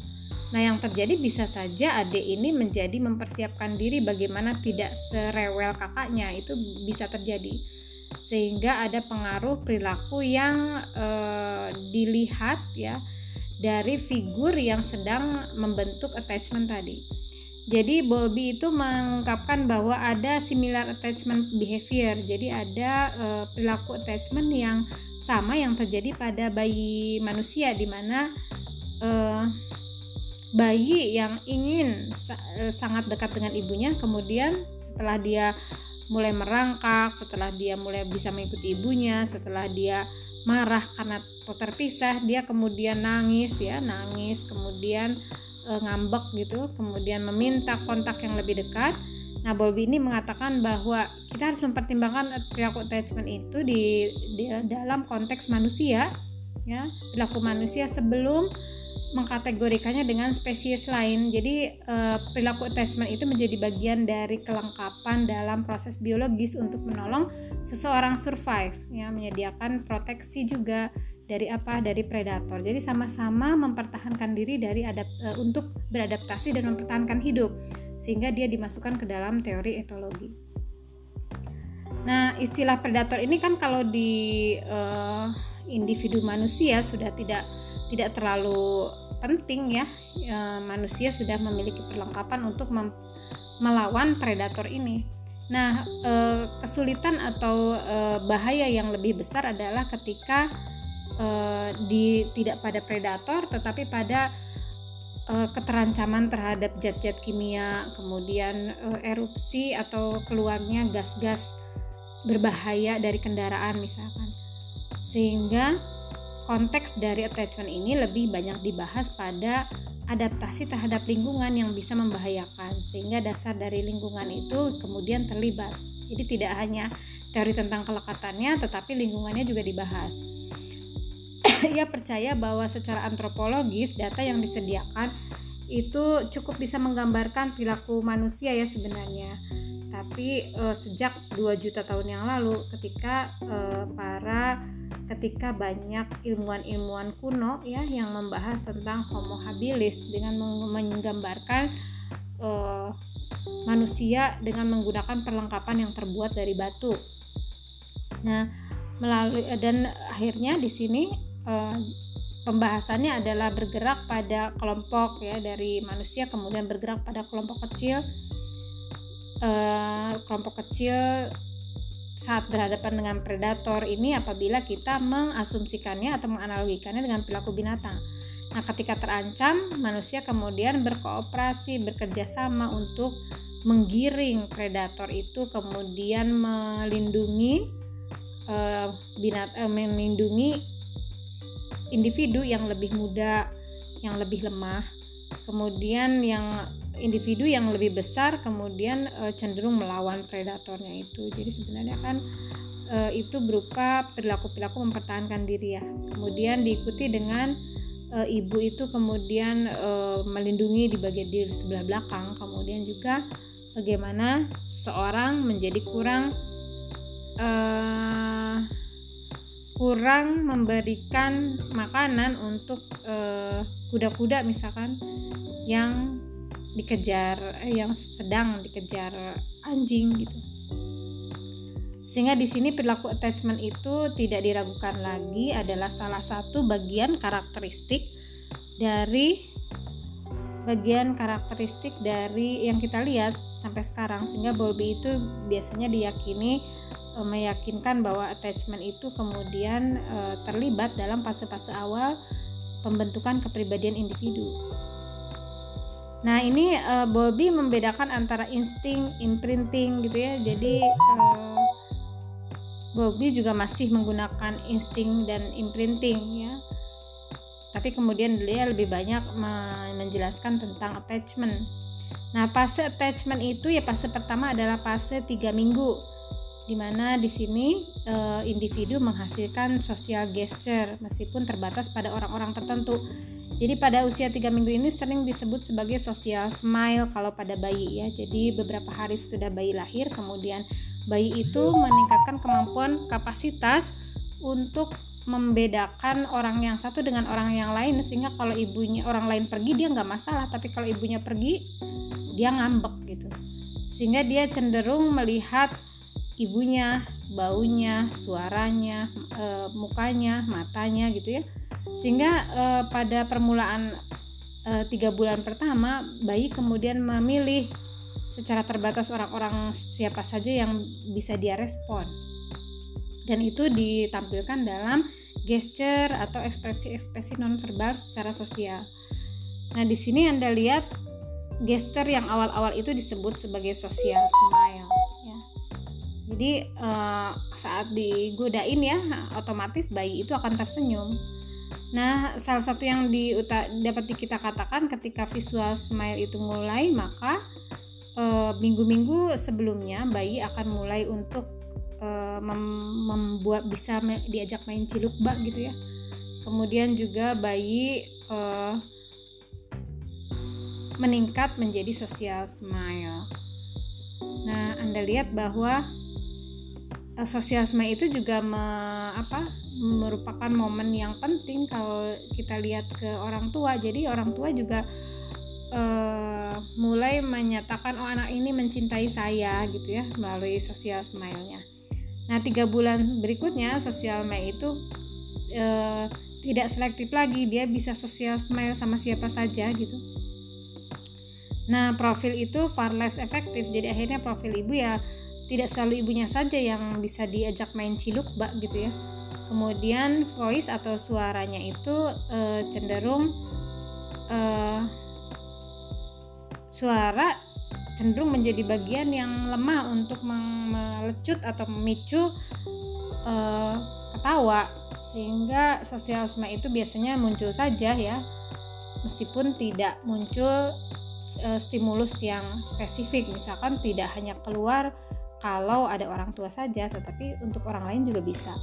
Nah, yang terjadi bisa saja adik ini menjadi mempersiapkan diri bagaimana tidak serewel kakaknya, itu bisa terjadi. Sehingga ada pengaruh perilaku yang e, dilihat ya dari figur yang sedang membentuk attachment tadi. Jadi Bobby itu mengungkapkan bahwa ada similar attachment behavior. Jadi ada e, perilaku attachment yang sama yang terjadi pada bayi manusia di mana e, bayi yang ingin sa e, sangat dekat dengan ibunya kemudian setelah dia mulai merangkak, setelah dia mulai bisa mengikuti ibunya, setelah dia marah karena terpisah, dia kemudian nangis ya, nangis, kemudian e, ngambek gitu, kemudian meminta kontak yang lebih dekat. Nah, Bobby ini mengatakan bahwa kita harus mempertimbangkan perilaku attachment itu di, di dalam konteks manusia, ya, perilaku manusia sebelum mengkategorikannya dengan spesies lain. Jadi eh, perilaku attachment itu menjadi bagian dari kelengkapan dalam proses biologis untuk menolong seseorang survive, ya, menyediakan proteksi juga dari apa? Dari predator. Jadi sama-sama mempertahankan diri dari adap, e, untuk beradaptasi dan mempertahankan hidup sehingga dia dimasukkan ke dalam teori etologi. Nah istilah predator ini kan kalau di e, individu manusia sudah tidak tidak terlalu penting ya e, manusia sudah memiliki perlengkapan untuk melawan predator ini. Nah, e, kesulitan atau e, bahaya yang lebih besar adalah ketika uh, di tidak pada predator tetapi pada uh, keterancaman terhadap zat-zat kimia, kemudian uh, erupsi atau keluarnya gas-gas berbahaya dari kendaraan misalkan. Sehingga konteks dari attachment ini lebih banyak dibahas pada adaptasi terhadap lingkungan yang bisa membahayakan sehingga dasar dari lingkungan itu kemudian terlibat Jadi tidak hanya teori tentang kelekatannya, tetapi lingkungannya juga dibahas. Ia percaya bahwa secara antropologis data yang disediakan itu cukup bisa menggambarkan perilaku manusia ya sebenarnya. Tapi e, sejak 2 juta tahun yang lalu ketika e, para ketika banyak ilmuwan-ilmuwan kuno ya yang membahas tentang Homo habilis dengan menggambarkan uh, manusia dengan menggunakan perlengkapan yang terbuat dari batu. Nah, melalui dan akhirnya di sini uh, pembahasannya adalah bergerak pada kelompok ya dari manusia kemudian bergerak pada kelompok kecil uh, kelompok kecil saat berhadapan dengan predator ini apabila kita mengasumsikannya atau menganalogikannya dengan perilaku binatang. Nah, ketika terancam, manusia kemudian berkooperasi, bekerja sama untuk menggiring predator itu kemudian melindungi uh, binat uh, melindungi individu yang lebih muda, yang lebih lemah. Kemudian yang individu yang lebih besar kemudian e, cenderung melawan predatornya itu. Jadi sebenarnya kan e, itu berupa perilaku-perilaku mempertahankan diri ya. Kemudian diikuti dengan e, ibu itu kemudian e, melindungi di bagian diri sebelah belakang. Kemudian juga bagaimana seorang menjadi kurang e, kurang memberikan makanan untuk kuda-kuda misalkan yang dikejar eh, yang sedang dikejar anjing gitu. Sehingga di sini perilaku attachment itu tidak diragukan lagi adalah salah satu bagian karakteristik dari bagian karakteristik dari yang kita lihat sampai sekarang. Sehingga Bowlby itu biasanya diyakini meyakinkan bahwa attachment itu kemudian e, terlibat dalam fase-fase awal pembentukan kepribadian individu. Nah ini uh, Bobby membedakan antara insting, imprinting gitu ya. Jadi uh, Bobby juga masih menggunakan insting dan imprinting ya. Tapi kemudian dia lebih banyak menjelaskan tentang attachment. Nah fase attachment itu ya fase pertama adalah fase 3 minggu di mana di sini uh, individu menghasilkan sosial gesture meskipun terbatas pada orang-orang tertentu. Jadi pada usia 3 minggu ini sering disebut sebagai social smile kalau pada bayi ya. Jadi beberapa hari sudah bayi lahir kemudian bayi itu meningkatkan kemampuan kapasitas untuk membedakan orang yang satu dengan orang yang lain sehingga kalau ibunya orang lain pergi dia nggak masalah tapi kalau ibunya pergi dia ngambek gitu sehingga dia cenderung melihat ibunya, baunya, suaranya, e, mukanya, matanya gitu ya. Sehingga e, pada permulaan e, tiga bulan pertama bayi kemudian memilih secara terbatas orang-orang siapa saja yang bisa dia respon. Dan itu ditampilkan dalam gesture atau ekspresi-ekspresi nonverbal secara sosial. Nah, di sini Anda lihat gesture yang awal-awal itu disebut sebagai social smile jadi uh, saat digodain ya otomatis bayi itu akan tersenyum nah salah satu yang di, dapat kita katakan ketika visual smile itu mulai maka uh, minggu-minggu sebelumnya bayi akan mulai untuk uh, mem membuat bisa diajak main ciluk bak gitu ya kemudian juga bayi uh, meningkat menjadi social smile. Nah, Anda lihat bahwa Eh, sosialisme itu juga me, apa merupakan momen yang penting kalau kita lihat ke orang tua. Jadi orang tua juga uh, mulai menyatakan oh anak ini mencintai saya gitu ya melalui sosial smile-nya. Nah tiga bulan berikutnya sosial smile itu uh, tidak selektif lagi. Dia bisa sosial smile sama siapa saja gitu. Nah profil itu far less efektif jadi akhirnya profil ibu ya tidak selalu ibunya saja yang bisa diajak main ciluk bak gitu ya. Kemudian voice atau suaranya itu e, cenderung e, suara cenderung menjadi bagian yang lemah untuk melecut atau memicu e, ketawa. Sehingga sosialisme itu biasanya muncul saja ya meskipun tidak muncul e, stimulus yang spesifik. Misalkan tidak hanya keluar kalau ada orang tua saja, tetapi untuk orang lain juga bisa.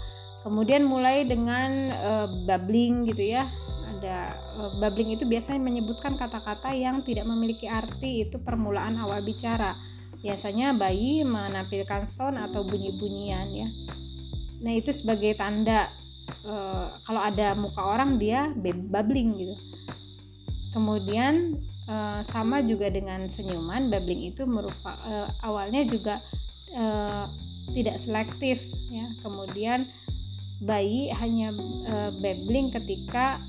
Kemudian mulai dengan uh, babbling gitu ya. Ada uh, babbling itu biasanya menyebutkan kata-kata yang tidak memiliki arti itu permulaan awal bicara. Biasanya bayi menampilkan sound atau bunyi-bunyian ya. Nah, itu sebagai tanda uh, kalau ada muka orang dia babbling gitu. Kemudian uh, sama juga dengan senyuman, babbling itu merupakan uh, awalnya juga uh, tidak selektif ya. Kemudian bayi hanya uh, babbling ketika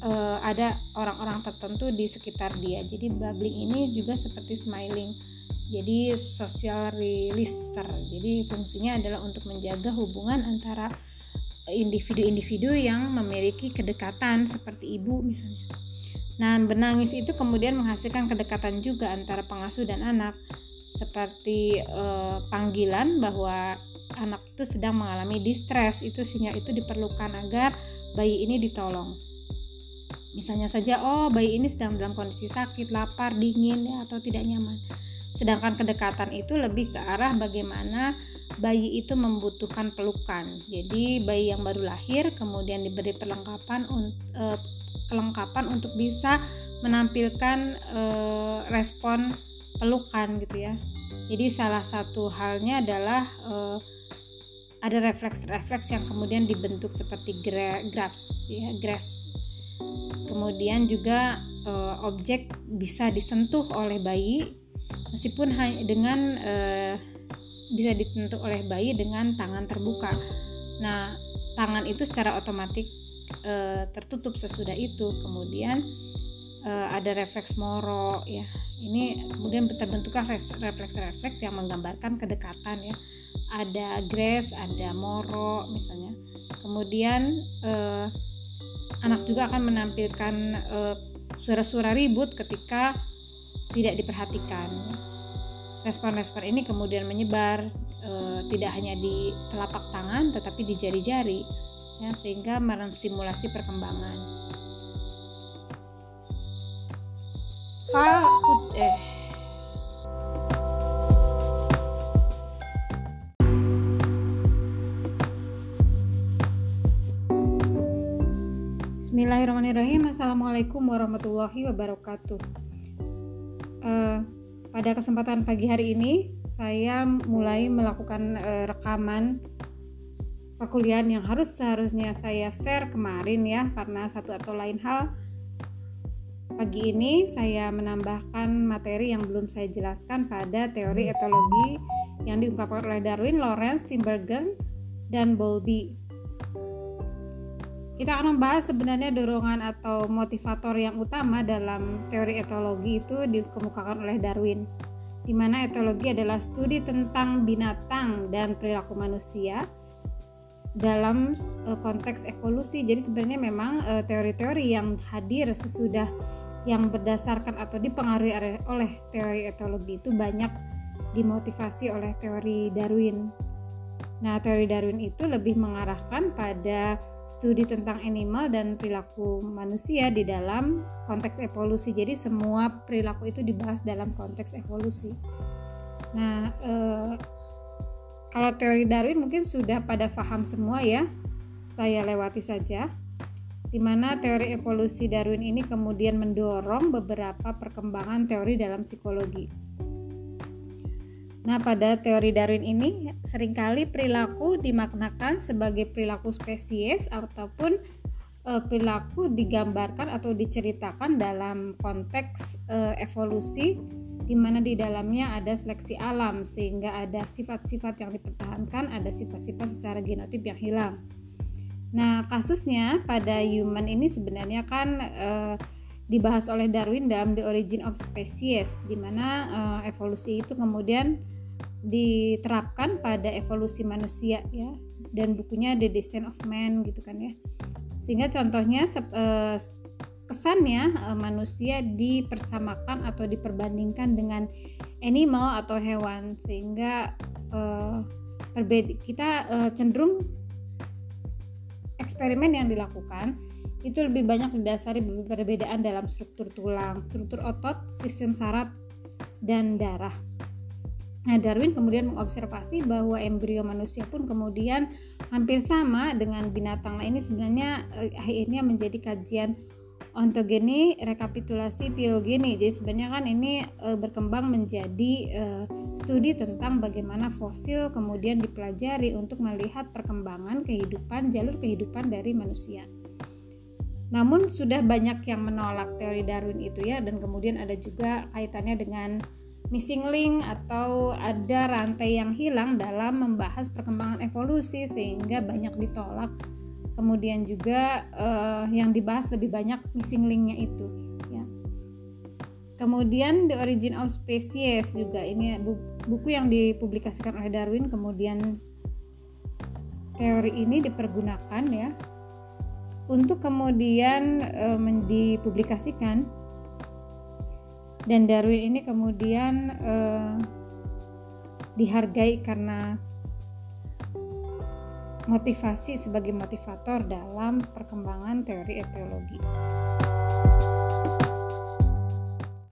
uh, ada orang-orang tertentu di sekitar dia. Jadi babbling ini juga seperti smiling jadi social releaser. Jadi fungsinya adalah untuk menjaga hubungan antara individu-individu yang memiliki kedekatan seperti ibu misalnya. Nah, menangis itu kemudian menghasilkan kedekatan juga antara pengasuh dan anak seperti uh, panggilan bahwa anak itu sedang mengalami distress itu sinyal itu diperlukan agar bayi ini ditolong. Misalnya saja oh bayi ini sedang dalam kondisi sakit lapar dingin ya, atau tidak nyaman. Sedangkan kedekatan itu lebih ke arah bagaimana bayi itu membutuhkan pelukan. Jadi bayi yang baru lahir kemudian diberi perlengkapan uh, kelengkapan untuk bisa menampilkan uh, respon pelukan gitu ya. Jadi salah satu halnya adalah uh, ada refleks-refleks yang kemudian dibentuk seperti gra grabs ya grass. Kemudian juga uh, objek bisa disentuh oleh bayi meskipun dengan uh, bisa ditentu oleh bayi dengan tangan terbuka. Nah tangan itu secara otomatis uh, tertutup sesudah itu. Kemudian uh, ada refleks moro ya. Ini kemudian terbentuklah refleks-refleks yang menggambarkan kedekatan ya. Ada grace ada moro misalnya. Kemudian eh, anak juga akan menampilkan eh, suara-suara ribut ketika tidak diperhatikan. Respon-respon ini kemudian menyebar eh, tidak hanya di telapak tangan tetapi di jari-jari ya sehingga menstimulasi perkembangan file eh. Bismillahirrahmanirrahim. Assalamualaikum warahmatullahi wabarakatuh. Uh, Pada kesempatan pagi hari ini Saya mulai melakukan uh, rekaman perkuliahan yang harus seharusnya saya share kemarin ya Karena satu atau lain hal Pagi ini saya menambahkan materi yang belum saya jelaskan pada teori etologi yang diungkapkan oleh Darwin, Lawrence, Timbergen, dan Bowlby. Kita akan membahas sebenarnya dorongan atau motivator yang utama dalam teori etologi itu dikemukakan oleh Darwin, di mana etologi adalah studi tentang binatang dan perilaku manusia dalam eh, konteks evolusi. Jadi sebenarnya memang eh, teori-teori yang hadir sesudah yang berdasarkan atau dipengaruhi oleh teori etologi itu banyak dimotivasi oleh teori Darwin. Nah, teori Darwin itu lebih mengarahkan pada studi tentang animal dan perilaku manusia di dalam konteks evolusi. Jadi semua perilaku itu dibahas dalam konteks evolusi. Nah, eh, kalau teori Darwin mungkin sudah pada paham semua ya. Saya lewati saja di mana teori evolusi Darwin ini kemudian mendorong beberapa perkembangan teori dalam psikologi. Nah, pada teori Darwin ini sering kali perilaku dimaknakan sebagai perilaku spesies ataupun e, perilaku digambarkan atau diceritakan dalam konteks e, evolusi di mana di dalamnya ada seleksi alam sehingga ada sifat-sifat yang dipertahankan, ada sifat-sifat secara genotip yang hilang. Nah, kasusnya pada human ini sebenarnya kan uh, dibahas oleh Darwin dalam The Origin of Species, di mana uh, evolusi itu kemudian diterapkan pada evolusi manusia ya, dan bukunya The Descent of Man gitu kan ya. Sehingga contohnya uh, kesannya uh, manusia dipersamakan atau diperbandingkan dengan animal atau hewan, sehingga uh, kita uh, cenderung eksperimen yang dilakukan itu lebih banyak didasari perbedaan dalam struktur tulang, struktur otot, sistem saraf, dan darah. Nah, Darwin kemudian mengobservasi bahwa embrio manusia pun kemudian hampir sama dengan binatang. Nah, ini sebenarnya eh, akhirnya menjadi kajian ontogeni rekapitulasi filogeni. Jadi sebenarnya kan ini e, berkembang menjadi e, studi tentang bagaimana fosil kemudian dipelajari untuk melihat perkembangan kehidupan jalur kehidupan dari manusia. Namun sudah banyak yang menolak teori Darwin itu ya dan kemudian ada juga kaitannya dengan missing link atau ada rantai yang hilang dalam membahas perkembangan evolusi sehingga banyak ditolak kemudian juga uh, yang dibahas lebih banyak missing linknya itu ya. Kemudian The Origin of Species juga ini buku yang dipublikasikan oleh Darwin. Kemudian teori ini dipergunakan ya untuk kemudian uh, dipublikasikan. Dan Darwin ini kemudian uh, dihargai karena motivasi sebagai motivator dalam perkembangan teori etiologi.